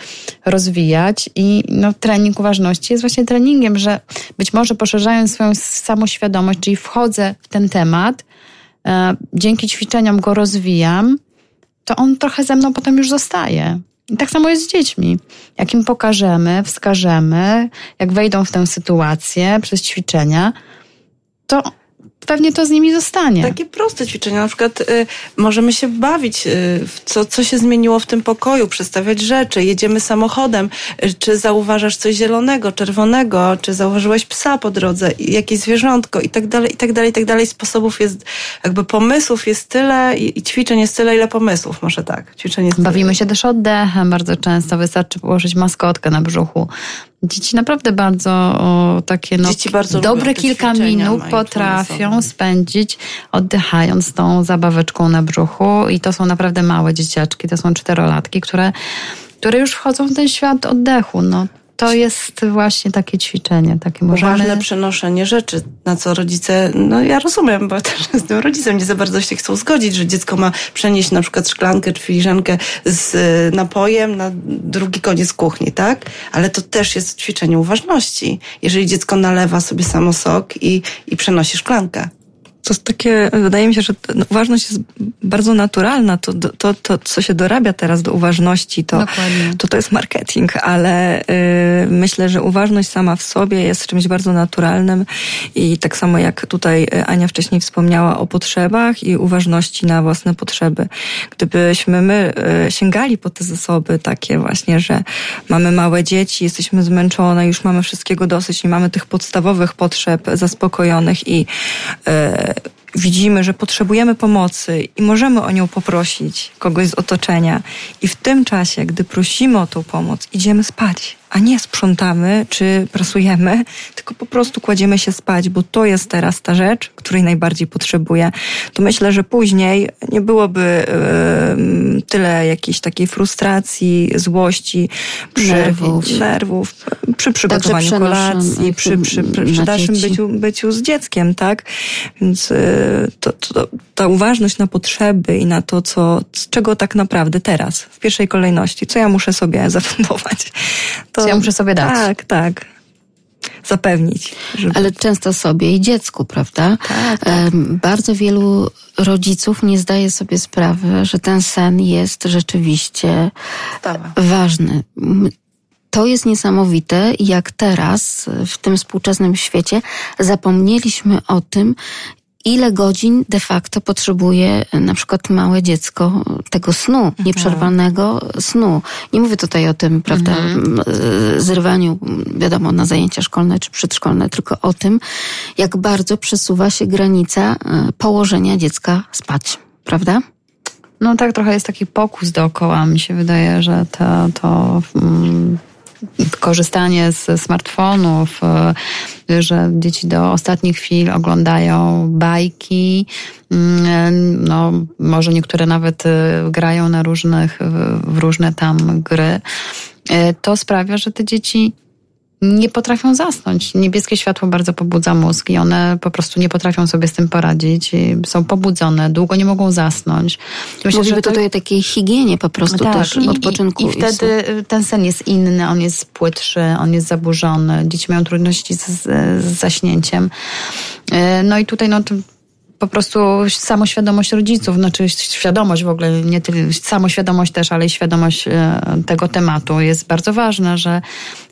rozwijać i no, trening uważności jest właśnie treningiem, że być może poszerzając swoją samoświadomość, czyli wchodzę w ten temat, e, dzięki ćwiczeniom go rozwijam, to on trochę ze mną potem już zostaje. I tak samo jest z dziećmi. Jak im pokażemy, wskażemy, jak wejdą w tę sytuację przez ćwiczenia, to pewnie to z nimi zostanie. Takie proste ćwiczenia, na przykład y, możemy się bawić, y, co, co się zmieniło w tym pokoju, przestawiać rzeczy, jedziemy samochodem, y, czy zauważasz coś zielonego, czerwonego, czy zauważyłeś psa po drodze, jakieś zwierzątko i tak dalej, i tak dalej, i tak dalej. Sposobów jest, jakby pomysłów jest tyle i, i ćwiczeń jest tyle, ile pomysłów, może tak. Ćwiczeń jest Bawimy się też oddechem bardzo często. Wystarczy położyć maskotkę na brzuchu. Dzieci naprawdę bardzo o, takie no, bardzo dobre kilka minut mają potrafią spędzić oddychając tą zabaweczką na brzuchu i to są naprawdę małe dzieciaczki, to są czterolatki, które, które już wchodzą w ten świat oddechu. No, to jest właśnie takie ćwiczenie. Takie możemy... Uważne przenoszenie rzeczy, na co rodzice, no ja rozumiem, bo też jestem rodzicem, nie za bardzo się chcą zgodzić, że dziecko ma przenieść na przykład szklankę czy filiżankę z y, napojem na drugi koniec kuchni, tak? Ale to też jest ćwiczenie uważności. Jeżeli dziecko nalewa sobie samo sok i, i przenosi szklankę. To jest takie, wydaje mi się, że no, uważność jest bardzo naturalna. To, to, to, co się dorabia teraz do uważności, to, Dokładnie. to, to jest marketing, ale y, myślę, że uważność sama w sobie jest czymś bardzo naturalnym i tak samo jak tutaj y, Ania wcześniej wspomniała o potrzebach i uważności na własne potrzeby. Gdybyśmy my y, sięgali po te zasoby takie właśnie, że mamy małe dzieci, jesteśmy zmęczone, już mamy wszystkiego dosyć, nie mamy tych podstawowych potrzeb zaspokojonych i widzimy, że potrzebujemy pomocy i możemy o nią poprosić kogoś z otoczenia. I w tym czasie, gdy prosimy o tą pomoc, idziemy spać, a nie sprzątamy czy prasujemy, tylko po prostu kładziemy się spać, bo to jest teraz ta rzecz, której najbardziej potrzebuję. To myślę, że później nie byłoby em, tyle jakiejś takiej frustracji, złości, przy, Nerwów. nerwów przy przygotowaniu kolacji, przy, przy, przy, przy dalszym byciu, byciu z dzieckiem, tak? Więc y, to, to, ta uważność na potrzeby i na to, co, czego tak naprawdę teraz, w pierwszej kolejności, co ja muszę sobie zafundować. To, ja muszę sobie dać. Tak, tak. Zapewnić. Żeby... Ale często sobie i dziecku, prawda? Tak, tak. Bardzo wielu rodziców nie zdaje sobie sprawy, że ten sen jest rzeczywiście Stawa. ważny. To jest niesamowite, jak teraz w tym współczesnym świecie zapomnieliśmy o tym, ile godzin de facto potrzebuje na przykład małe dziecko tego snu, mhm. nieprzerwanego snu. Nie mówię tutaj o tym, prawda, mhm. zrywaniu, wiadomo, na zajęcia szkolne czy przedszkolne, tylko o tym, jak bardzo przesuwa się granica e, położenia dziecka spać, prawda? No tak, trochę jest taki pokus dookoła. Mi się wydaje, że to, to mm, korzystanie z smartfonów, e, że dzieci do ostatnich chwil oglądają bajki, mm, no może niektóre nawet e, grają na różnych, w różne tam gry. E, to sprawia, że te dzieci nie potrafią zasnąć. Niebieskie światło bardzo pobudza mózg i one po prostu nie potrafią sobie z tym poradzić. Są pobudzone, długo nie mogą zasnąć. Myślę, Mówimy że to... tutaj o takiej higienie po prostu tak, też i, odpoczynku. I, i wtedy i ten sen jest inny, on jest płytszy, on jest zaburzony. Dzieci mają trudności z, z zaśnięciem. E, no i tutaj no, po prostu samoświadomość rodziców, znaczy świadomość w ogóle, nie tylko samoświadomość też, ale i świadomość e, tego tematu jest bardzo ważna, że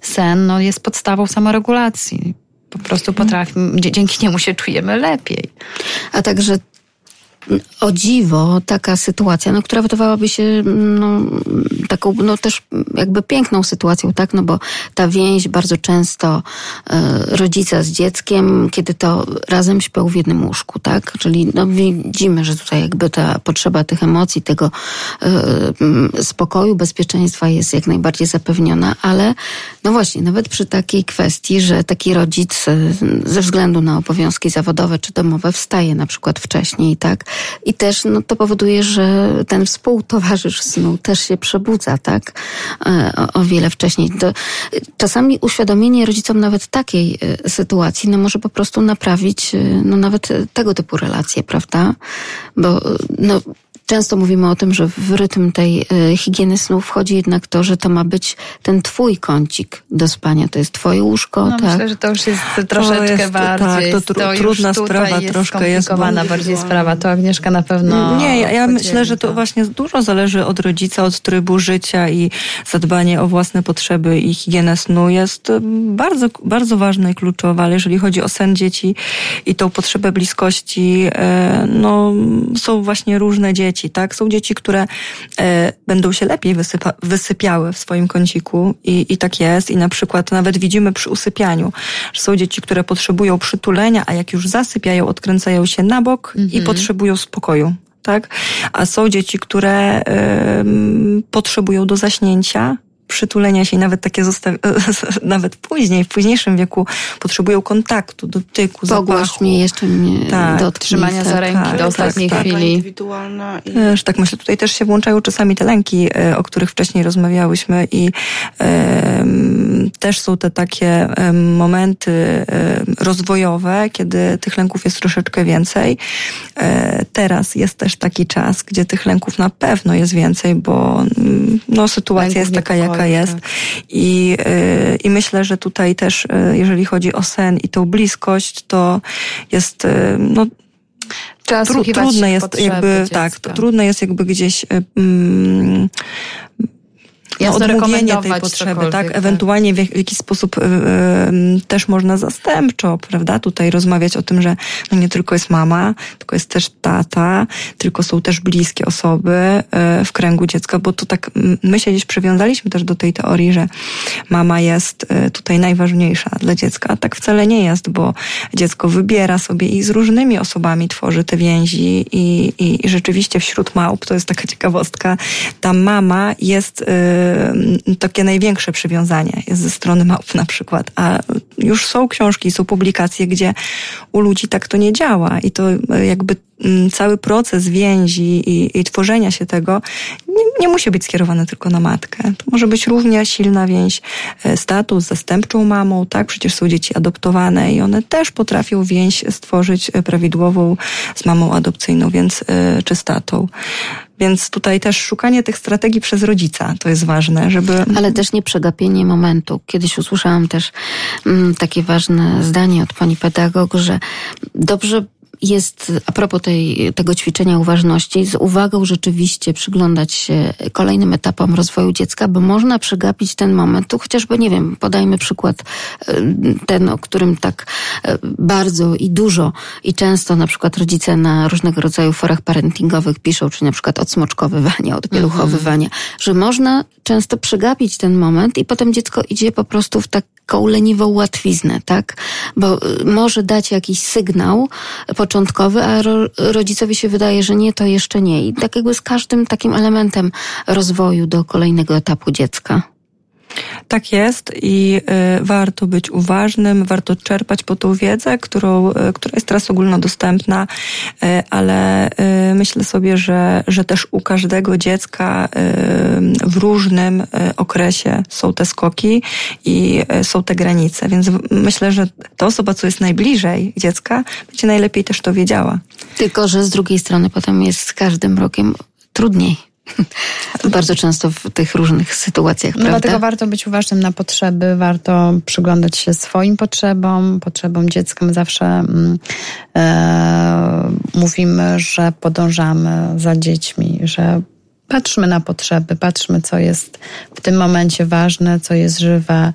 sen no, jest podstawą samoregulacji. Po prostu potrafimy, dzięki niemu się czujemy lepiej. A także o dziwo taka sytuacja, no, która wydawałaby się no, taką no, też jakby piękną sytuacją, tak? No bo ta więź bardzo często e, rodzica z dzieckiem, kiedy to razem śpią w jednym łóżku, tak? Czyli no, widzimy, że tutaj jakby ta potrzeba tych emocji, tego e, spokoju, bezpieczeństwa jest jak najbardziej zapewniona, ale no właśnie, nawet przy takiej kwestii, że taki rodzic e, ze względu na obowiązki zawodowe czy domowe wstaje na przykład wcześniej, tak? I też no, to powoduje, że ten współtowarzysz snu też się przebudza, tak? E, o, o wiele wcześniej. To, czasami uświadomienie rodzicom nawet takiej e, sytuacji, no może po prostu naprawić, e, no nawet tego typu relacje, prawda? Bo no, Często mówimy o tym, że w rytm tej e, higieny snu wchodzi jednak to, że to ma być ten twój kącik do spania. To jest twoje łóżko. No, tak? Myślę, że to już jest troszeczkę jest, bardziej. Tak, to, tru, to trudna sprawa, jest troszkę jest bardziej sprawa. To Agnieszka na pewno. Nie, ja, ja myślę, że to właśnie dużo zależy od rodzica, od trybu życia i zadbanie o własne potrzeby i higienę snu jest bardzo, bardzo ważne i kluczowe, ale jeżeli chodzi o sen dzieci i tą potrzebę bliskości, e, no są właśnie różne dzieci dzieci, tak? Są dzieci, które e, będą się lepiej wysypa, wysypiały w swoim kąciku i, i tak jest. I na przykład nawet widzimy przy usypianiu, że są dzieci, które potrzebują przytulenia, a jak już zasypiają, odkręcają się na bok mhm. i potrzebują spokoju. Tak? A są dzieci, które y, potrzebują do zaśnięcia, przytulenia się i nawet takie zostawi- nawet później, w późniejszym wieku potrzebują kontaktu, dotyku, Pogłasz zapachu. mnie, jeszcze mnie tak, dotknij, trzymania tak, za ręki tak, do ostatniej tak, chwili. Indywidualna i... Też, tak myślę, tutaj też się włączają czasami te lęki, e, o których wcześniej rozmawiałyśmy i um, też są te takie um, momenty um, rozwojowe, kiedy tych lęków jest troszeczkę więcej. E, teraz jest też taki czas, gdzie tych lęków na pewno jest więcej, bo mm, no, sytuacja Lęków jest taka, jaka jaka jest. Tak. I, y, I myślę, że tutaj też, y, jeżeli chodzi o sen i tą bliskość, to jest, y, no, Tru, trudne jest jakby, dziecka. tak, to trudne jest jakby gdzieś mm, Jasno no, odmówienie tej potrzeby, tak? tak? Ewentualnie w, w jakiś sposób y, y, też można zastępczo, prawda? Tutaj rozmawiać o tym, że no nie tylko jest mama, tylko jest też tata, tylko są też bliskie osoby y, w kręgu dziecka, bo to tak my się gdzieś przywiązaliśmy też do tej teorii, że mama jest y, tutaj najważniejsza dla dziecka, a tak wcale nie jest, bo dziecko wybiera sobie i z różnymi osobami tworzy te więzi i, i, i rzeczywiście wśród małp, to jest taka ciekawostka, ta mama jest Y, takie największe przywiązanie jest ze strony małp na przykład, a już są książki, są publikacje, gdzie u ludzi tak to nie działa. I to y, jakby cały proces więzi i, i tworzenia się tego nie, nie, musi być skierowany tylko na matkę. To może być równie silna więź, y, status zastępczą mamą, tak? Przecież są dzieci adoptowane i one też potrafią więź stworzyć prawidłową z mamą adopcyjną, więc czy z tatą. Więc tutaj też szukanie tych strategii przez rodzica to jest ważne, żeby. Ale też nie przegapienie momentu. Kiedyś usłyszałam też mm, takie ważne zdanie od pani pedagog, że dobrze jest, a propos tej, tego ćwiczenia uważności, z uwagą rzeczywiście przyglądać się kolejnym etapom rozwoju dziecka, bo można przegapić ten moment. Tu chociażby, nie wiem, podajmy przykład e, ten, o którym tak e, bardzo i dużo i często na przykład rodzice na różnego rodzaju forach parentingowych piszą, czy na przykład odsmoczkowywania, odpieluchowywania, mhm. że można często przegapić ten moment i potem dziecko idzie po prostu w taką leniwą łatwiznę, tak? Bo y, może dać jakiś sygnał początkowy, a ro, rodzicowi się wydaje, że nie, to jeszcze nie. I tak jakby z każdym takim elementem rozwoju do kolejnego etapu dziecka. Tak jest i y, warto być uważnym, warto czerpać po tą wiedzę, którą, y, która jest teraz ogólnodostępna, y, ale myślę sobie, że, że też u każdego dziecka w różnym okresie są te skoki i są te granice, więc myślę, że ta osoba, co jest najbliżej dziecka, będzie najlepiej też to wiedziała. Tylko, że z drugiej strony potem jest z każdym rokiem trudniej. Bardzo często w tych różnych sytuacjach, no prawda? Dlatego warto być uważnym na potrzeby, warto przyglądać się swoim potrzebom, potrzebom dziecka. My zawsze mm, e, mówimy, że podążamy za dziećmi, że patrzmy na potrzeby, patrzmy, co jest w tym momencie ważne, co jest żywe.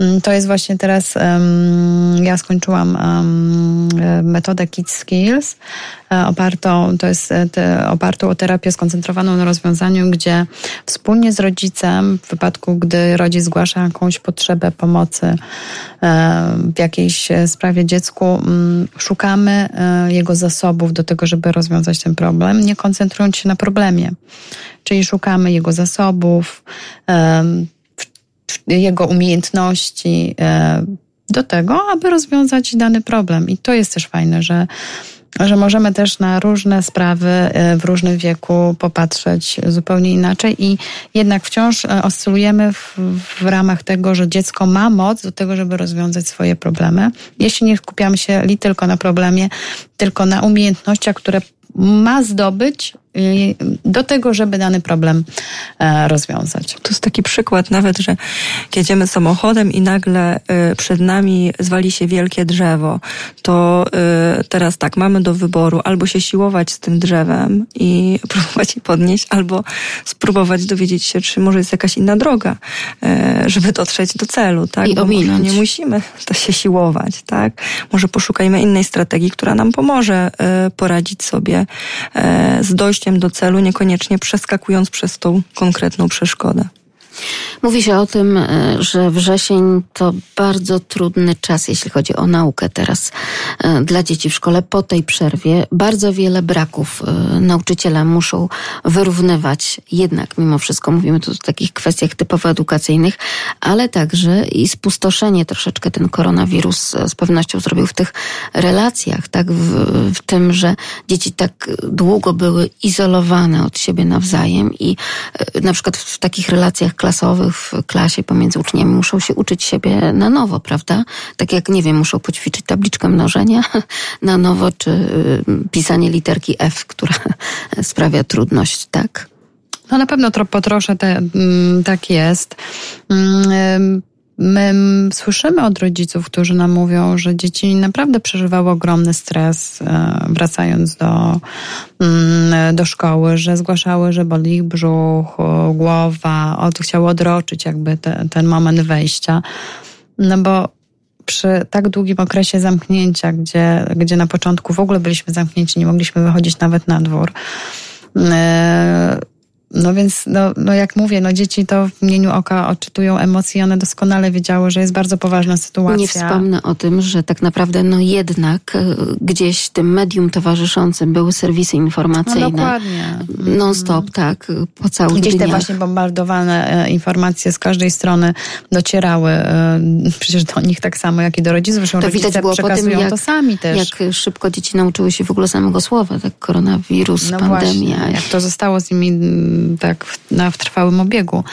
Mm, to jest właśnie teraz, ja skończyłam metodę Kids Skills, e, opartą, to jest e, opartą o terapię skoncentrowaną na rozwiązaniu, gdzie wspólnie z rodzicem, w wypadku, gdy rodzic zgłasza jakąś potrzebę pomocy e, w jakiejś sprawie dziecku, um, szukamy jego zasobów do tego, żeby rozwiązać ten problem, nie koncentrując się na problemie. Czyli szukamy jego zasobów, jego umiejętności e, do tego, aby rozwiązać dany problem. I to jest też fajne, że że możemy też na różne sprawy e, w różnym wieku popatrzeć zupełnie inaczej i jednak wciąż e, oscylujemy w, w, ramach tego, że dziecko ma moc do tego, żeby rozwiązać swoje problemy. Jeśli nie skupiamy się li tylko na problemie, tylko na umiejętnościach, które ma zdobyć do tego, żeby dany problem e, rozwiązać. To jest taki przykład nawet, że jedziemy samochodem i nagle y, przed nami zwali się wielkie drzewo. To y, teraz tak, mamy do wyboru albo się siłować z tym drzewem i próbować je podnieść, albo spróbować dowiedzieć się, czy może jest jakaś inna droga, żeby dotrzeć do celu, tak? I ominąć. Nie musimy to się siłować, tak? Może poszukajmy innej strategii, która nam pomoże poradzić sobie E, z dojściem do celu, niekoniecznie przeskakując przez tą konkretną przeszkodę. Mówi się o tym, e, że wrzesień to bardzo trudny czas, jeśli chodzi o naukę teraz e, dla dzieci w szkole. Po tej przerwie bardzo wiele braków e, nauczyciele muszą wyrównywać. Jednak mimo wszystko mówimy tu o takich kwestiach typowo edukacyjnych, ale także i spustoszenie troszeczkę ten koronawirus z pewnością zrobił w tych relacjach, tak w, w tym, że dzieci tak długo były izolowane od siebie nawzajem i na przykład w takich relacjach klasowych w klasie pomiędzy uczniami muszą się uczyć siebie na nowo, prawda? Tak jak, nie wiem, muszą poćwiczyć tabliczkę mnożenia na nowo, czy y, pisanie literki F, która sprawia trudność, tak? No na pewno tro, po trosze te, mm, tak jest. My słyszymy od rodziców, którzy nam mówią, że dzieci naprawdę przeżywały ogromny stres, e, wracając do, mm, do szkoły, że zgłaszały, że boli ich brzuch, głowa, od, chciały odroczyć jakby te, ten moment wejścia. No bo przy tak długim okresie zamknięcia, gdzie, gdzie na początku w ogóle byliśmy zamknięci, nie mogliśmy wychodzić nawet na dwór, e, no więc, no, no jak mówię, no dzieci to w mgnieniu oka odczytują emocje i one doskonale wiedziały, że jest bardzo poważna sytuacja. Nie wspomnę o tym, że tak naprawdę no jednak e, gdzieś tym medium towarzyszącym były serwisy informacyjne. No dokładnie. Non-stop, tak, po całych Gdzieś dniach. te właśnie bombardowane e, informacje z każdej strony docierały e, przecież do nich tak samo, jak i do rodziców. Zresztą to widać było po tym, jak, to sami też. Jak szybko dzieci nauczyły się w ogóle samego słowa, tak koronawirus, no pandemia. Właśnie, jak to zostało z nimi tak w, na, w trwałym obiegu.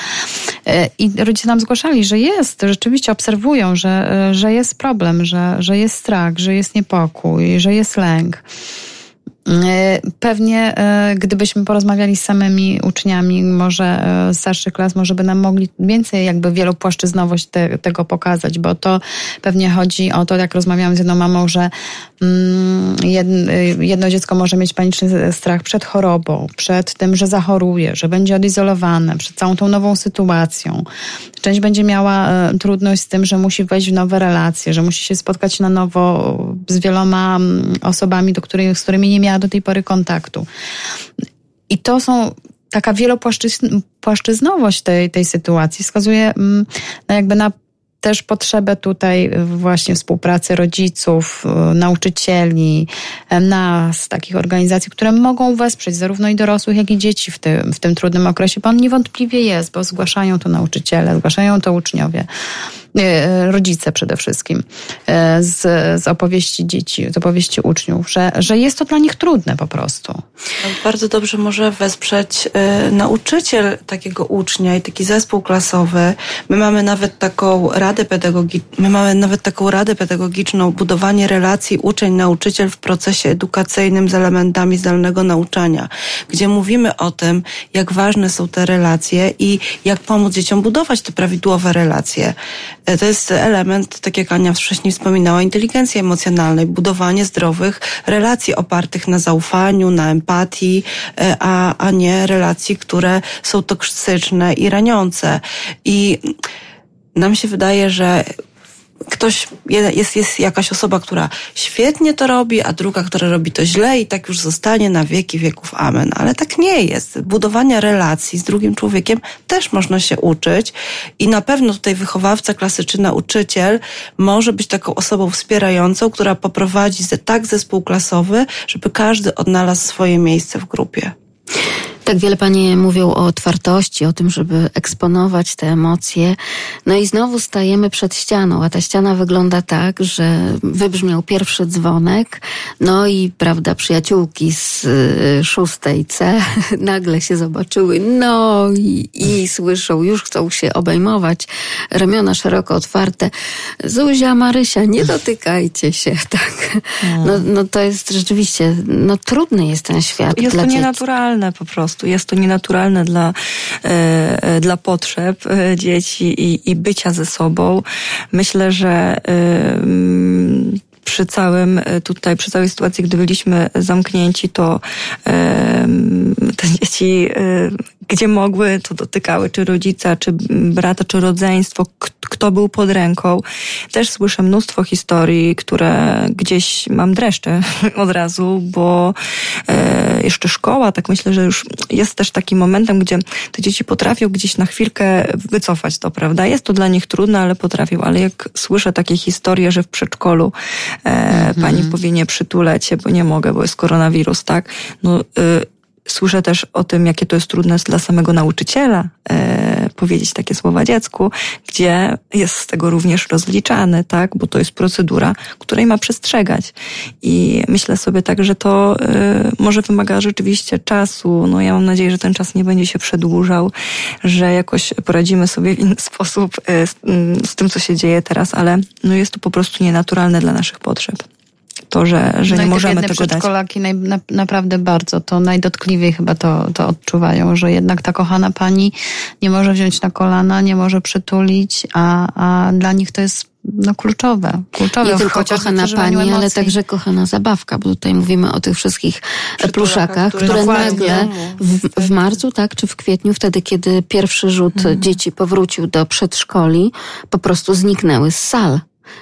E, I rodzice nam zgłaszali, że jest, rzeczywiście obserwują, że, że jest problem, że, że jest strach, że jest niepokój, że jest lęk. E, pewnie e, gdybyśmy porozmawiali z samymi uczniami, może e, starszych klas, może by nam mogli więcej jakby wielopłaszczyznowość te, tego pokazać, bo to pewnie chodzi o to, jak rozmawiałam z jedną mamą, że mm, jedno dziecko może mieć paniczny strach przed chorobą, przed tym, że zachoruje, że będzie odizolowane, przed całą tą nową sytuacją. Część będzie miała trudność z tym, że musi wejść w nowe relacje, że musi się spotkać na nowo z wieloma mm, osobami, do których, z którymi nie miała do tej pory kontaktu. I to są taka wielopłaszczyznowość tej, tej sytuacji wskazuje mm, no jakby na też potrzebę tutaj właśnie współpracy rodziców, nauczycieli, nas, takich organizacji, które mogą wesprzeć zarówno i dorosłych, jak i dzieci w tym, w tym trudnym okresie, on niewątpliwie jest, bo zgłaszają to nauczyciele, zgłaszają to uczniowie. E, rodzice przede wszystkim, e, z, z opowieści dzieci, z opowieści uczniów, że, że jest to dla nich trudne po prostu. Bardzo dobrze może wesprzeć y, nauczyciel takiego ucznia i taki zespół klasowy. My mamy nawet taką radę pedagogiczną, my mamy nawet taką radę pedagogiczną, budowanie relacji uczeń-nauczyciel w procesie edukacyjnym z elementami zdalnego nauczania, gdzie mówimy o tym, jak ważne są te relacje i jak pomóc dzieciom budować te prawidłowe relacje. To jest element, tak jak Ania wcześniej wspominała, inteligencji emocjonalnej, budowanie zdrowych relacji opartych na zaufaniu, na empatii, e, a, a nie relacji, które są toksyczne i raniące. I nam się wydaje, że ktoś, jest, jest jakaś osoba, która świetnie to robi, a druga, która robi to źle i tak już zostanie na wieki wieków. Amen. Ale tak nie jest. Budowania relacji z drugim człowiekiem też można się uczyć i na pewno tutaj wychowawca klasy czy nauczyciel może być taką osobą wspierającą, która poprowadzi tak zespół klasowy, żeby każdy odnalazł swoje miejsce w grupie. Tak wiele panie mówią o otwartości, o tym, żeby eksponować te emocje. No i znowu stajemy przed ścianą, a ta ściana wygląda tak, że wybrzmiał pierwszy dzwonek, no i prawda, przyjaciółki z y, szóstej C nagle się zobaczyły, no i, i słyszą, już chcą się obejmować, ramiona szeroko otwarte. Zuzia, Marysia, nie dotykajcie się, tak. No, no to jest rzeczywiście, no trudny jest ten świat. Jest to nienaturalne po prostu prostu. Jest to nienaturalne dla, e, e, dla potrzeb e, dzieci i, i bycia ze sobą. Myślę, że przy całym tutaj, przy całej sytuacji, gdy byliśmy zamknięci, to te dzieci, gdzie mogły, to dotykały czy rodzica, czy brata, czy rodzeństwo, kto był pod ręką. Też słyszę mnóstwo historii, które gdzieś mam dreszcze od razu, bo e, jeszcze szkoła, tak myślę, że już jest też takim momentem, gdzie te dzieci potrafią gdzieś na chwilkę wycofać to, prawda? Jest to dla nich trudne, ale potrafią. Ale jak słyszę takie historie, że w przedszkolu e, mhm. pani powie nie przytulę cię, bo nie mogę, bo jest koronawirus, tak? No, y, Słyszę też o tym, jakie to jest trudne dla samego nauczyciela e, powiedzieć takie słowa dziecku, gdzie jest z tego również rozliczany, tak, bo to jest procedura, której ma przestrzegać. I myślę sobie tak, że to e, może wymaga rzeczywiście czasu. No ja mam nadzieję, że ten czas nie będzie się przedłużał, że jakoś poradzimy sobie w inny sposób e, z, z tym, co się dzieje teraz, ale no jest to po prostu nienaturalne dla naszych potrzeb to, że, że no nie możemy tego dać. przedszkolaki naj, na, naprawdę bardzo, to najdotkliwiej chyba to, to odczuwają, że jednak ta kochana pani nie może wziąć na kolana, nie może przytulić, a, a dla nich to jest no, kluczowe. kluczowe nie tylko kochana pani, ale także kochana zabawka, bo tutaj mówimy o tych wszystkich pluszakach, które nagle w, w, marcu, tak, czy w kwietniu, wtedy, kiedy pierwszy rzut hmm. dzieci powrócił do przedszkoli, po prostu zniknęły z sal.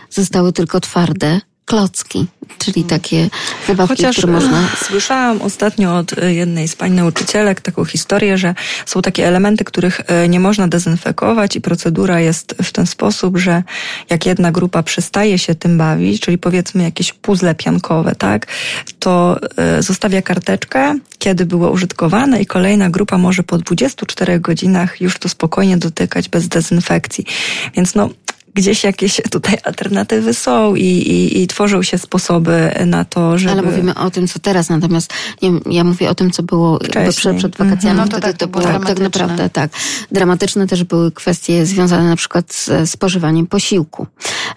Zostały tylko twarde klocki, czyli takie zabawki, Chociaż które można... E, słyszałam ostatnio od e, jednej z pań nauczycielek taką historię, że są takie elementy, których e, nie można dezynfekować i procedura jest w ten sposób, że jak jedna grupa przestaje się tym bawić, czyli powiedzmy jakieś puzzle piankowe, tak, to zostawia karteczkę, kiedy było użytkowane i kolejna grupa może po 24 godzinach już to spokojnie dotykać bez dezynfekcji. Więc no, gdzieś jakieś tutaj alternatywy są i, i, i tworzą się sposoby na to, żeby... Ale mówimy o tym, co teraz, natomiast nie, ja mówię o tym, co było przed, przed wakacjami. No to Wtedy tak, to było tak naprawdę tak. Dramatyczne też były kwestie związane na przykład z spożywaniem posiłku.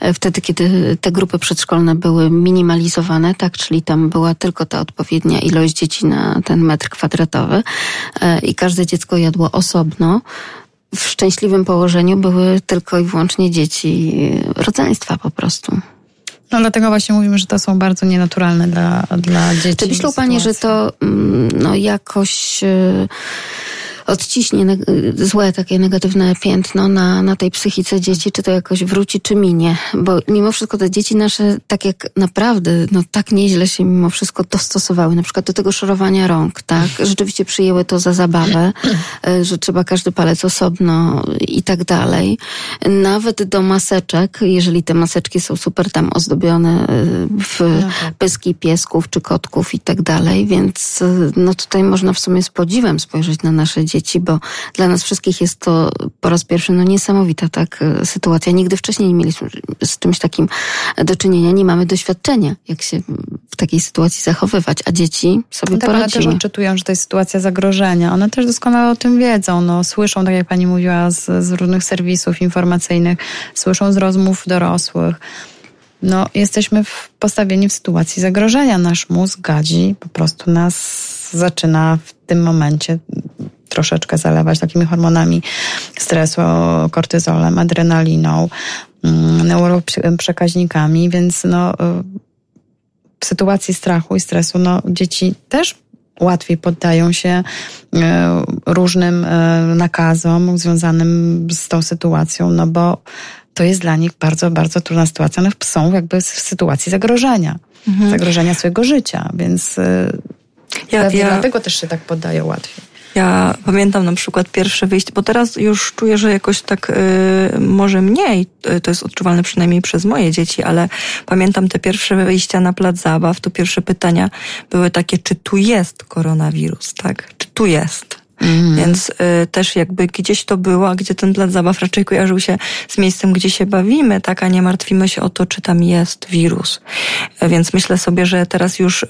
E, Wtedy, kiedy te grupy przedszkolne były minimalizowane, tak, czyli tam była tylko ta odpowiednia ilość dzieci na ten metr kwadratowy e, i każde dziecko jadło osobno. W szczęśliwym położeniu były tylko i wyłącznie dzieci e, rodzeństwa po prostu. No dlatego właśnie mówimy, że to są bardzo nienaturalne dla, dla dzieci. Czy myślą Panie, że to mm, no, jakoś e, odciśnie złe, takie negatywne piętno na, na tej psychice dzieci, czy to jakoś wróci, czy minie? Bo mimo wszystko te dzieci nasze, tak jak naprawdę, no tak nieźle się mimo wszystko dostosowały, na przykład do tego szorowania rąk, tak? Rzeczywiście przyjęły to za zabawę, e, że trzeba każdy palec osobno i tak dalej. Nawet do maseczek, jeżeli te maseczki są super tam ozdobione e, w tak. pyski piesków czy kotków i tak dalej, więc y, no tutaj można w sumie z podziwem spojrzeć na nasze dzieci, bo dla nas wszystkich jest to po raz pierwszy no niesamowita tak y, sytuacja. Nigdy wcześniej nie mieliśmy z czymś takim do czynienia, nie mamy doświadczenia, jak się w takiej sytuacji zachowywać, a dzieci sobie No tak, one też poradziły. odczytują, że to jest sytuacja zagrożenia. One też doskonale o tym wiedzą. No, słyszą, tak jak pani mówiła, z, z różnych serwisów informacyjnych, słyszą z rozmów dorosłych. No, jesteśmy w, postawieni w sytuacji zagrożenia. Nasz mózg gadzi, po prostu nas zaczyna w tym momencie troszeczkę zalewać takimi hormonami stresu, kortyzolem, adrenaliną, mm, neuroprzekaźnikami, więc no, y, w sytuacji strachu i stresu, no, dzieci też łatwiej poddają się e, różnym e, nakazom związanym z tą sytuacją, no bo to jest dla nich bardzo, bardzo trudna sytuacja. One są jakby w sytuacji zagrożenia, zagrożenia swojego życia, więc Ja, ja, dlatego też się tak poddają łatwiej. Ja pamiętam na przykład pierwsze wyjście, bo teraz już czuję, że jakoś tak y, może mniej, y, to jest odczuwalne przynajmniej przez moje dzieci, ale pamiętam te pierwsze wyjścia na plac zabaw, to pierwsze pytania były takie, czy tu jest koronawirus, tak? Czy tu jest? Więc y, też jakby gdzieś to było, gdzie ten plac zabaw raczej kojarzył się z miejscem, gdzie się bawimy, tak, a nie martwimy się o to, czy tam jest wirus. Y, Więc myślę sobie, że teraz już y,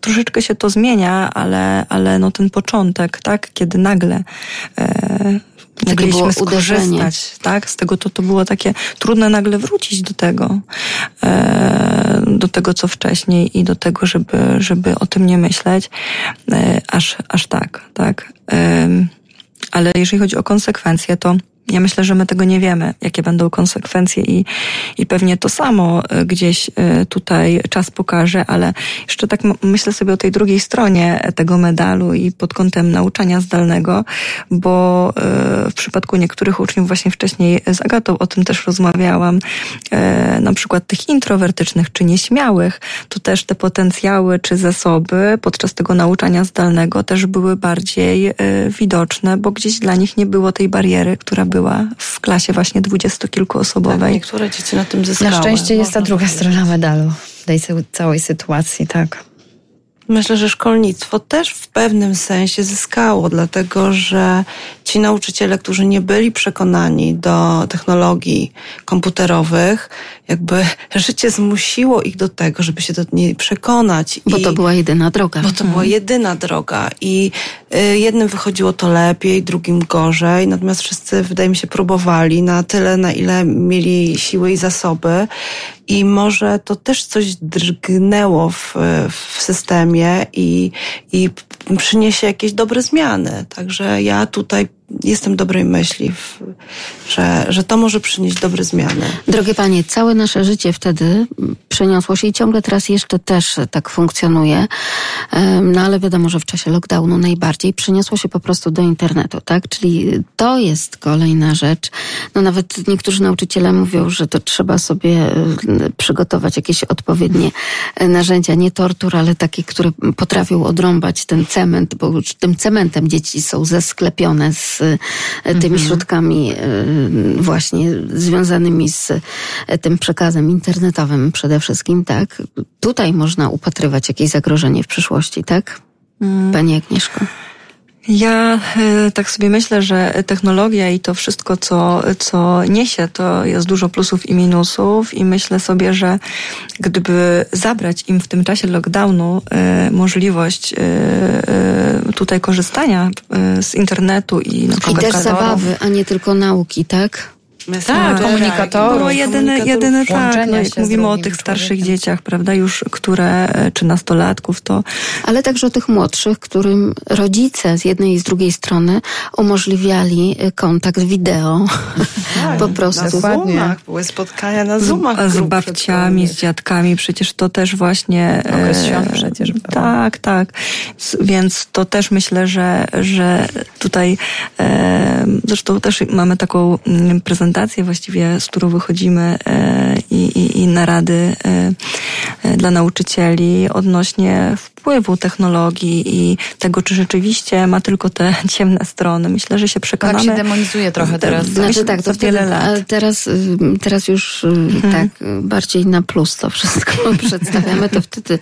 troszeczkę się to zmienia, ale, ale no ten początek, tak, kiedy nagle y, mogliśmy było uderzenie. skorzystać, tak, z tego to, to było takie trudne nagle wrócić do tego, e, do tego, co wcześniej i do tego, żeby, żeby o tym nie myśleć, e, aż, aż tak, tak. Em, Ale jeżeli chodzi o konsekwencje, to ja myślę, że my tego nie wiemy, jakie będą konsekwencje i, i pewnie to samo e, gdzieś e, tutaj czas pokaże, ale jeszcze tak myślę sobie o tej drugiej stronie tego medalu i pod kątem nauczania zdalnego, bo e, w przypadku niektórych uczniów właśnie wcześniej z Agatą o tym też rozmawiałam, e, na przykład tych introwertycznych czy nieśmiałych, to też te potencjały czy zasoby podczas tego nauczania zdalnego też były bardziej e, widoczne, bo gdzieś dla nich nie było tej bariery, która była w klasie właśnie dwudziestokilkuosobowej. Tak, niektóre dzieci na tym zyskały. Na szczęście jest ta druga powiedzieć. strona medalu tej całej sytuacji, tak. Myślę, że szkolnictwo też w pewnym sensie zyskało, dlatego że ci nauczyciele, którzy nie byli przekonani do technologii komputerowych, jakby życie zmusiło ich do tego, żeby się do niej przekonać. Bo I- to była jedyna droga. bo to była jedyna droga i y, jednym wychodziło to lepiej, drugim gorzej, natomiast wszyscy, wydaje mi się, próbowali na tyle, na ile mieli siły i zasoby i może to też coś drgnęło w, w systemie i, i przyniesie jakieś dobre zmiany. Także ja tutaj jestem dobrej myśli, że, że to może przynieść dobre zmiany. Drogie panie, całe nasze życie wtedy przeniosło się i ciągle teraz jeszcze też tak funkcjonuje. No ale wiadomo, że w czasie lockdownu najbardziej przeniosło się po prostu do internetu, tak? Czyli to jest kolejna rzecz. No nawet niektórzy nauczyciele mówią, że to trzeba sobie przygotować jakieś odpowiednie e, narzędzia, nie tortur, ale takie, które potrafią odrąbać ten cement, bo już tym cementem dzieci są zesklepione z e, tymi środkami e, właśnie związanymi z e, tym przekazem internetowym przede wszystkim, tak? Tutaj można upatrywać jakieś zagrożenie w przyszłości, tak? Pani Agnieszko. Ja y, tak sobie myślę, że technologia i to wszystko, co, co niesie, to jest dużo plusów i minusów i myślę sobie, że gdyby zabrać im w tym czasie lockdownu y, możliwość y, tutaj korzystania z internetu i na I też zabawy, a nie tylko nauki, tak? Tak, komunikatorów. Było jedyny, jedyny tak, no jak mówimy o tych starszych człowiekiem. dzieciach, prawda, już, które, czy nastolatków, to... Ale także o tych młodszych, którym rodzice z jednej i z drugiej strony umożliwiali kontakt wideo. Tak, po prostu. Na Zoomach, były spotkania na Zoomach. Z, z babciami, z dziadkami, przecież to też właśnie... Okres świąt przecież. Było. Tak, tak. Więc to też myślę, że, że tutaj e, zresztą też mamy taką mm, prezentację prezentację właściwie, z którą wychodzimy e, i, i, i narady e, e, dla nauczycieli odnośnie wpływu technologii i tego, czy rzeczywiście ma tylko te ciemne strony. Myślę, że się przekonamy. Tak się demonizuje trochę teraz. Znaczy tak, to wiele lat. Teraz, teraz już mhm. tak bardziej na plus to wszystko przedstawiamy. To wtedy,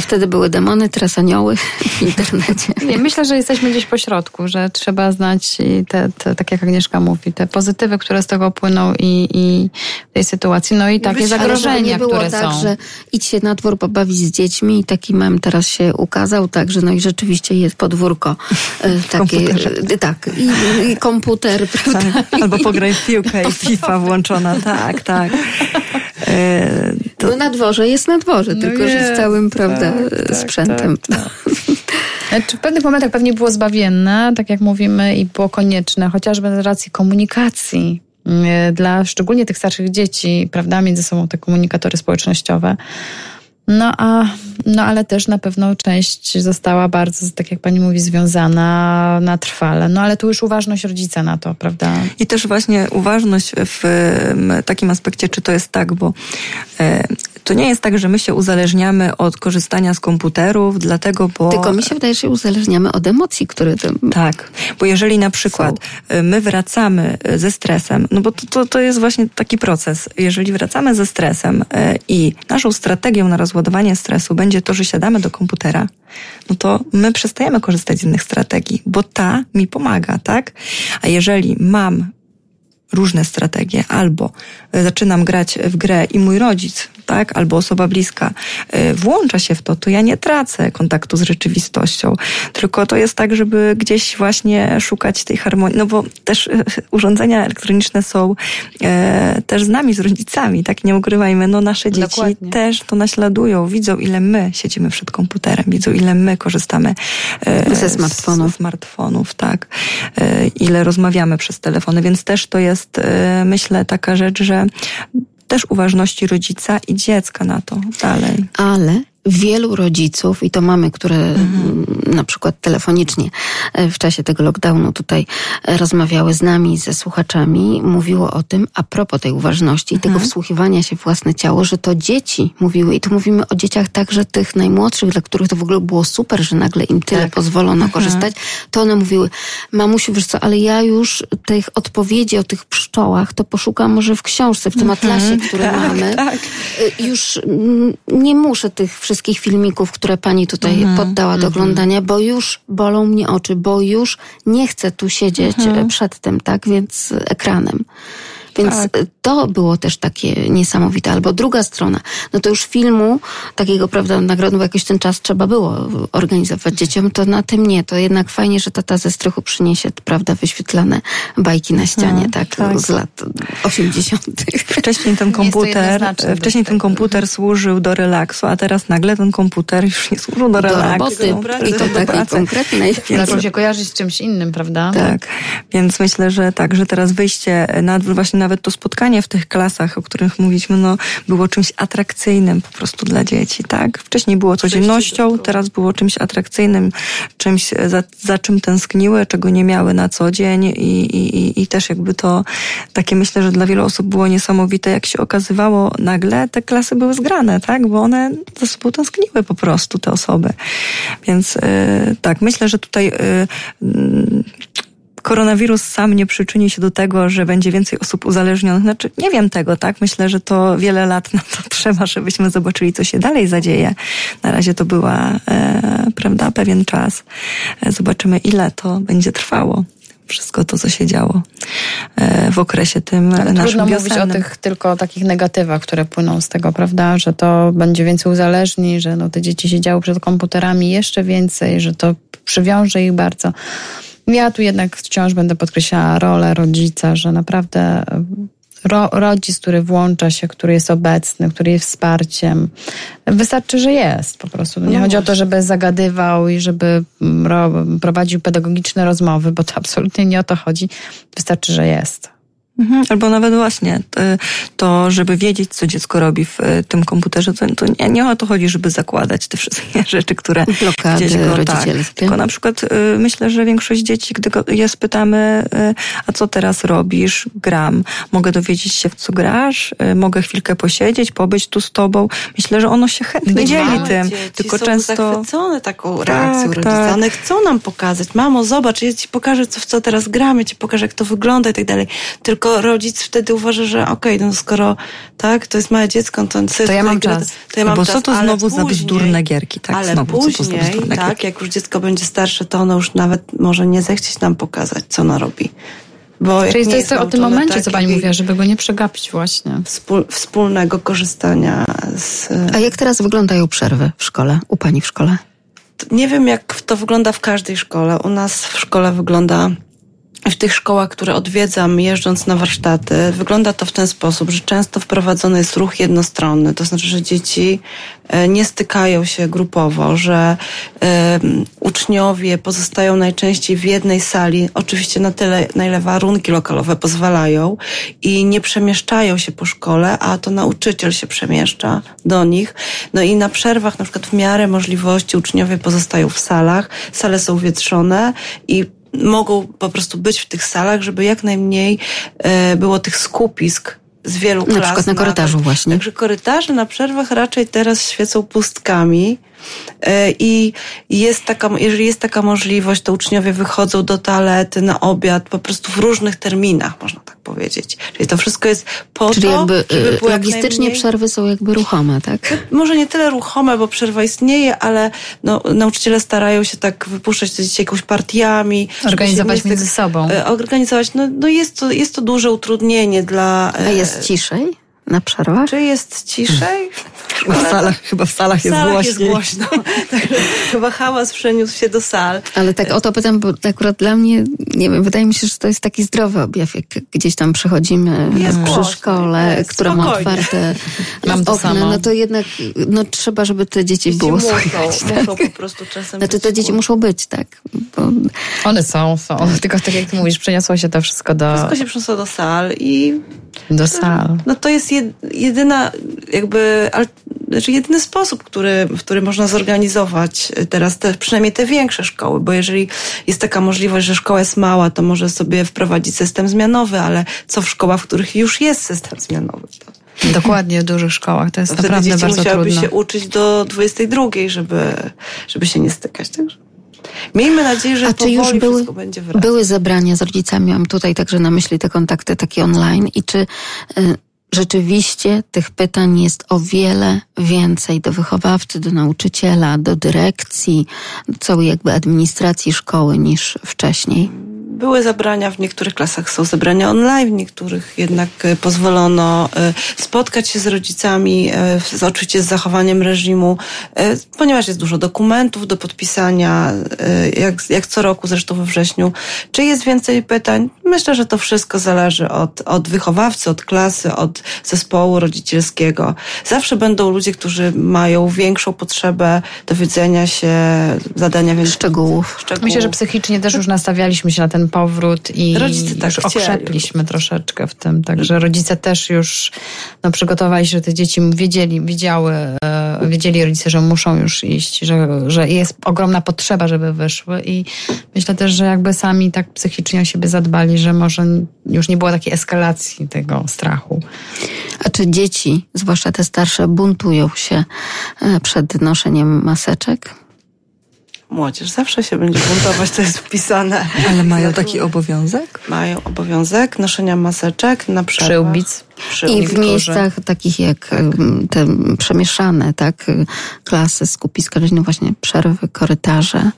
wtedy były demony, teraz anioły w internecie. Nie, myślę, że jesteśmy gdzieś po środku, że trzeba znać te, te, tak jak Agnieszka mówi, te pozytywy, które z tego płyną i, i tej sytuacji, no i takie zagrożenia, nie było które tak, są. że idź się na dwór pobawić z dziećmi i taki mem teraz się ukazał, także no i rzeczywiście jest podwórko e, takie, e, tak, i, i komputer, tak, albo pograj w piłkę i FIFA włączona, tak, tak. E, to... No na dworze jest na dworze, no tylko jest, że z całym, prawda, tak, sprzętem. Tak, tak. Znaczy, w pewnych momentach pewnie było zbawienne, tak jak mówimy, i było konieczne, chociażby z racji komunikacji dla szczególnie tych starszych dzieci, prawda, między sobą te komunikatory społecznościowe. No, a, no ale też na pewno część została bardzo, tak jak pani mówi, związana na trwale. No ale tu już uważność rodzica na to, prawda? I też właśnie uważność w takim aspekcie, czy to jest tak, bo e, to nie jest tak, że my się uzależniamy od korzystania z komputerów, dlatego, bo... Tylko mi się wydaje, że się uzależniamy od emocji, które tam Tak, bo jeżeli na przykład są. E, my wracamy e, ze stresem, no bo to, to, to jest właśnie taki proces. Jeżeli wracamy ze stresem i naszą strategią na rozwój rozładowanie stresu będzie to, że siadamy do komputera, no to my przestajemy korzystać z innych strategii, bo ta mi pomaga, tak? A jeżeli mam różne strategie, albo zaczynam grać w grę i mój rodzic tak, albo osoba bliska y, włącza się w to, to ja nie tracę kontaktu z rzeczywistością. Tylko to jest tak, żeby gdzieś właśnie szukać tej harmonii, no bo też y, urządzenia elektroniczne są e, też z nami, z rodzicami, tak nie ukrywajmy, no nasze dzieci Dokładnie. też to naśladują, widzą ile my siedzimy przed komputerem, widzą ile my korzystamy e, ze smartfonów. Ze smartfonów, tak. E, ile rozmawiamy przez telefony, więc też to jest, myślę, taka rzecz, że też uważności rodzica i dziecka na to dalej. Ale wielu rodziców, i to mamy, które mhm. na przykład telefonicznie e, w czasie tego lockdownu tutaj e, rozmawiały z nami, ze słuchaczami, mówiło o tym, a propos tej uważności i tego mhm. wsłuchiwania się w własne ciało, że to dzieci mówiły, i tu mówimy o dzieciach także tych najmłodszych, dla których to w ogóle było super, że nagle im tyle tak. pozwolono mhm. korzystać, to one mówiły, mamusiu, wiesz co, ale ja już tych odpowiedzi o tych pszczołach to poszukam może w książce, w tym mhm. atlasie, który tak, mamy. Tak. E, już nie muszę tych wszystkich wszystkich filmików, które pani tutaj -hmm, poddała do -hmm. oglądania, bo już bolą mnie oczy, bo już nie chcę tu siedzieć mm -hmm. przed tym, tak, więc ekranem. Więc tak. to było też takie niesamowite. Albo druga strona, no to już filmu takiego, prawda, nagrodu, bo jakoś ten czas trzeba było organizować dzieciom, to na tym nie. To jednak fajnie, że tata ze strychu przyniesie, prawda, wyświetlane bajki na ścianie, hmm, tak, tak, z lat 80. Wcześniej ten komputer, wcześniej ten komputer służył do relaksu, a teraz nagle ten komputer już nie służył do relaksu. Do roboty, i to takiej konkretnej. Zaczął się kojarzyć z czymś innym, prawda? Tak, więc myślę, że tak, że teraz wyjście na właśnie na nawet to spotkanie w tych klasach, o których mówiliśmy, no, było czymś atrakcyjnym po prostu dla dzieci, tak? Wcześniej było codziennością, teraz było czymś atrakcyjnym, czymś, za, za czym tęskniły, czego nie miały na co dzień i, i, i też jakby to takie myślę, że dla wielu osób było niesamowite, jak się okazywało nagle, te klasy były zgrane, tak? Bo one za sobą tęskniły po prostu, te osoby. Więc yy, tak, myślę, że tutaj yy, koronawirus sam nie przyczyni się do tego, że będzie więcej osób uzależnionych. Znaczy, nie wiem tego, tak? Myślę, że to wiele lat na to trzeba, żebyśmy zobaczyli, co się dalej zadzieje. Na razie to była, e, prawda, pewien czas. E, zobaczymy, ile to będzie trwało wszystko to, co się działo e, w okresie tym Ale naszym Trudno mówić wiosennym. o tych tylko takich negatywach, które płyną z tego, prawda? Że to będzie więcej uzależni, że no, te dzieci siedziały przed komputerami jeszcze więcej, że to przywiąże ich bardzo. Ja tu jednak wciąż będę podkreślała rolę rodzica, że naprawdę ro, rodzic, który włącza się, który jest obecny, który jest wsparciem, wystarczy, że jest po prostu. Nie No chodzi o to, właśnie. żeby zagadywał i żeby mm, ro, prowadził pedagogiczne rozmowy, bo to absolutnie nie o to chodzi. Wystarczy, że jest. Mhm, albo nawet właśnie to, to, żeby wiedzieć, co dziecko robi w e, tym komputerze, to, nie, nie o to chodzi, żeby zakładać te wszystkie rzeczy, które Blokady dziecko, tak, rodzicielskie. tylko na przykład y, myślę, że większość dzieci, gdy go, je spytamy, y, a co teraz robisz? Gram. Mogę dowiedzieć się, w co grasz? Y, mogę chwilkę posiedzieć, pobyć tu z tobą? Myślę, że ono się chętnie dzieli tym. Dzieci Tylko są często... zachwycone taką Tak, reakcją rodziców. tak. One chcą nam pokazać. Mamo, zobacz, ja ci pokażę, co, w co teraz gramy, ci pokażę, jak to wygląda i tak dalej. Tylko rodzic wtedy uważa, że okej, no skoro tak, to jest małe dziecko, to, to, To ja mam gra- czas. To ja mam Bo czas, co to znowu za później- bzdurne gierki? Tak, ale znowu, za później, tak, gierki? jak już dziecko będzie starsze, to ono już nawet może nie zechcieć nam pokazać, co ono robi. Bo Czyli to jest to o tym momencie, co pani mówiła, żeby go nie przegapić właśnie. Wspól, wspólnego korzystania z... A jak teraz wyglądają przerwy w szkole, u pani w szkole? Nie wiem, jak to wygląda w każdej szkole. U nas w szkole wygląda, w tych szkołach, które odwiedzam, jeżdżąc na warsztaty, wygląda to w ten sposób, że często wprowadzony jest ruch jednostronny. To znaczy, że dzieci e, nie stykają się grupowo, że e, uczniowie pozostają najczęściej w jednej sali, oczywiście na tyle, na ile warunki lokalowe pozwalają i nie przemieszczają się po szkole, a to nauczyciel się przemieszcza do nich. No i na przerwach, na przykład w miarę możliwości uczniowie pozostają w salach, sale są wietrzone i mogą po prostu być w tych salach, żeby jak najmniej e, było tych skupisk z wielu Na klas. przykład na nawet. korytarzu właśnie. Także korytarze na przerwach raczej teraz świecą pustkami i jest taka, jeżeli jest taka możliwość, to uczniowie wychodzą do toalety na obiad po prostu w różnych terminach, można tak powiedzieć. Czyli to wszystko jest po Czyli to, jakby żeby jak logistycznie najmniej- przerwy są jakby ruchome, tak? może nie tyle ruchome, bo przerwa istnieje, ale no, nauczyciele starają się tak wypuszczać te dzieci jakąś partiami. Organizować między sobą. e, Organizować, no, no jest, to, jest to duże utrudnienie dla... A e, jest ciszej na przerwach? Czy jest ciszej? Chyba w salach, chyba w salach W jest salach jest głośno. Także chyba hałas przeniósł się do sal. Ale tak o to pytam, bo akurat dla mnie, nie wiem, wydaje mi się, że to jest taki zdrowy objaw, jak gdzieś tam przechodzimy Jest przy głośno, szkole, jest, która ma spokojnie. otwarte Mam to okna, samo. no to jednak no, trzeba, żeby te dzieci Dzieci było muszą, słychać. Tak? muszą po prostu czasem Znaczy te dzieci muszą być, tak. Bo One są, są. Tylko tak jak ty mówisz, przeniosło się to wszystko do, Wszystko się przeniosło do sal i do sal. No to jest jedyna, jakby, znaczy jedyny sposób, który, w który można zorganizować teraz te, przynajmniej te większe szkoły, bo jeżeli jest taka możliwość, że szkoła jest mała, to może sobie wprowadzić system zmianowy, ale co w szkołach, w których już jest system zmianowy? To, Dokładnie w dużych szkołach. To jest to wtedy naprawdę dzieci bardzo musiałyby trudno. się uczyć do 22, żeby, żeby się nie stykać. Także miejmy nadzieję, że A czy już były, wszystko będzie wracać. były zebrania z rodzicami? Mam tutaj także na myśli te kontakty takie online. I czy y, rzeczywiście tych pytań jest o wiele więcej do wychowawcy, do nauczyciela, do dyrekcji, do całej jakby administracji szkoły niż wcześniej? Były zebrania, w niektórych klasach są zebrania online, w niektórych jednak e, pozwolono e, spotkać się z rodzicami, e, z- oczywiście z zachowaniem reżimu, ponieważ jest dużo dokumentów do podpisania, jak, jak co roku zresztą we wrześniu. Czy jest więcej pytań? Myślę, że to wszystko zależy od, od wychowawcy, od klasy, od zespołu rodzicielskiego. Zawsze będą ludzie, którzy mają większą potrzebę dowiedzenia się, zadania więcej Szczegółów. szczegółów. Myślę, że psychicznie też już nastawialiśmy się na ten powrót i Rodzice tak już okrzepliśmy troszeczkę w tym. Także rodzice też już no, przygotowali się, że te dzieci wiedzieli, wiedziały, e, wiedzieli rodzice, że muszą już iść, że, że jest ogromna potrzeba, żeby wyszły i myślę też, że jakby sami tak psychicznie o siebie zadbali, że może już nie było takiej eskalacji tego strachu. A czy dzieci, zwłaszcza te starsze, buntują się e, przed noszeniem maseczek? Młodzież zawsze się będzie buntować, to jest wpisane. Ale mają taki obowiązek? Mają obowiązek noszenia maseczek na przerwach. Przyłbic. I w miejscach takich jak em, te przemieszane, tak, klasy, skupiska, no właśnie przerwy, korytarze.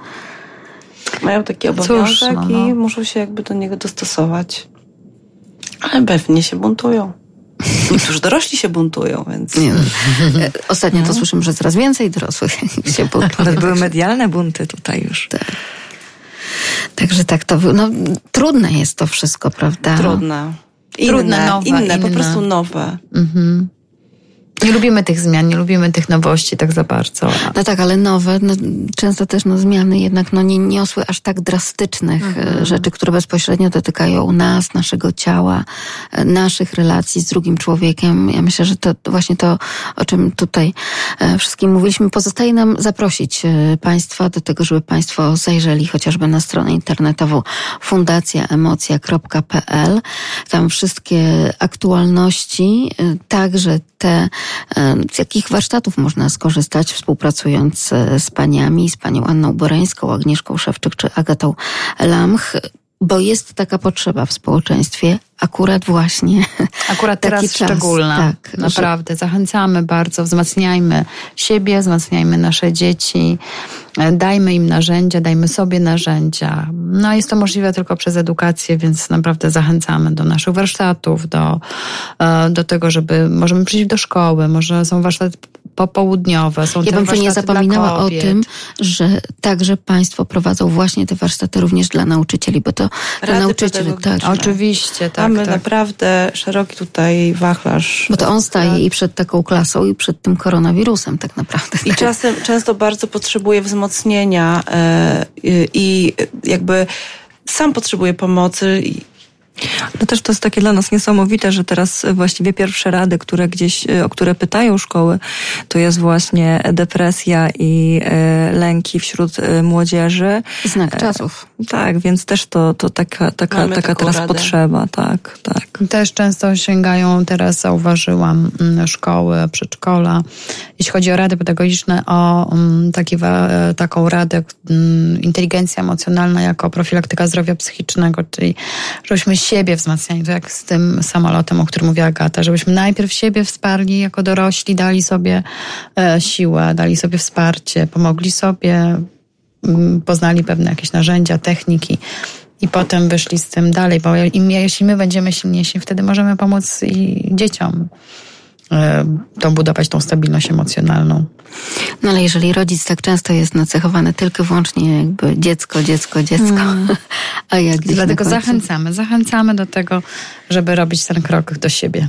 Mają taki Cóż, obowiązek no, no. i muszą się jakby do niego dostosować. Ale pewnie się buntują. Niektórzy dorośli się buntują, więc... Nie. E, Ostatnio to słyszymy, że coraz więcej dorosłych się Nawet buntuje. były medialne bunty tutaj już. Także tak to, no trudne jest to wszystko, prawda? Trudne. Inne, Trudne, nowe, inne, po inne. prostu nowe. Mhm. Nie lubimy tych zmian, nie lubimy tych nowości tak za bardzo. No tak, ale nowe, no, często też no, zmiany jednak no, nie niosły aż tak drastycznych Mhm. e, rzeczy, które bezpośrednio dotykają nas, naszego ciała, e, naszych relacji z drugim człowiekiem. Ja myślę, że to właśnie to, o czym tutaj e, wszystkim mówiliśmy, pozostaje nam zaprosić Państwa do tego, żeby Państwo zajrzeli chociażby na stronę internetową fundacjaemocja.pl. Tam wszystkie aktualności, także te, z jakich warsztatów można skorzystać, współpracując e, z paniami, z panią Anną Boreńską, Agnieszką Szewczyk czy Agatą Lamch, bo jest taka potrzeba w społeczeństwie, akurat właśnie Akurat taki teraz czas, szczególna. tak, że- Naprawdę. Zachęcamy bardzo. Wzmacniajmy siebie, wzmacniajmy nasze dzieci. Dajmy im narzędzia, dajmy sobie narzędzia. No jest to możliwe tylko przez edukację, więc naprawdę zachęcamy do naszych warsztatów, do, e, do tego, żeby możemy przyjść do szkoły, może są warsztaty popołudniowe, są Ja bym tu nie dla zapominała o tym, że także Państwo prowadzą właśnie te warsztaty również dla nauczycieli, bo to dla Rady nauczycieli, tak, pedagogiczne. Oczywiście, tak. Mamy tak. naprawdę szeroki tutaj wachlarz. bo to on staje i przed taką klasą i przed tym koronawirusem tak naprawdę. I czasem często bardzo potrzebuje wzmocnienia e, i, i jakby sam potrzebuje pomocy. No też to jest takie dla nas niesamowite, że teraz właściwie pierwsze rady, które gdzieś, e, o które pytają szkoły, to jest właśnie depresja i e, lęki wśród e, młodzieży. Znak czasów. Tak, więc też to, to taka, taka, Mamy taka teraz radę. potrzeba, tak, tak. Też często sięgają, teraz zauważyłam, mm, szkoły, przedszkola, jeśli chodzi o rady pedagogiczne, o mm, taki, e, taką radę mm, inteligencja emocjonalna jako profilaktyka zdrowia psychicznego, czyli żebyśmy siebie wzmacniali, to jak z tym samolotem, o którym mówiła Agata, żebyśmy najpierw siebie wsparli jako dorośli, dali sobie e, siłę, dali sobie wsparcie, pomogli sobie, mm, poznali pewne jakieś narzędzia, techniki i potem wyszli z tym dalej, bo im, jeśli my będziemy silniejsi, wtedy możemy pomóc i dzieciom e, tą budować tą stabilność emocjonalną. No ale jeżeli rodzic tak często jest nacechowany tylko i wyłącznie jakby dziecko, dziecko, dziecko, a jak Dlatego zachęcamy, zachęcamy do tego, żeby robić ten krok do siebie.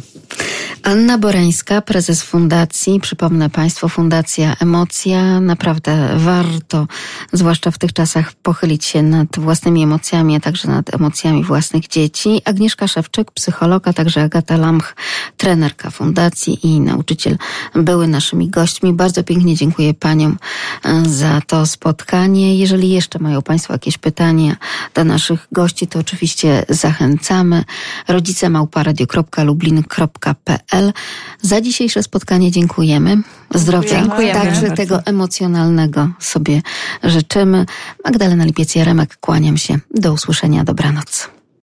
Anna Boreńska, prezes fundacji. Przypomnę Państwu, Fundacja Emocja. Naprawdę warto, zwłaszcza w tych czasach, pochylić się nad własnymi emocjami, a także nad emocjami własnych dzieci. Agnieszka Szewczyk, psycholog, a także Agata Lamch, trenerka fundacji i nauczyciel, były naszymi gośćmi. Bardzo pięknie dziękuję Paniom e, za to spotkanie. Jeżeli jeszcze mają Państwo jakieś pytania do naszych gości, to oczywiście zachęcamy. Rodzice małparadio.lublin.pl Za dzisiejsze spotkanie dziękujemy. Zdrowia, Dziękujemy także bardzo. tego emocjonalnego sobie życzymy. Magdalena Lipiec-Jaremek, kłaniam się. Do usłyszenia, dobranoc.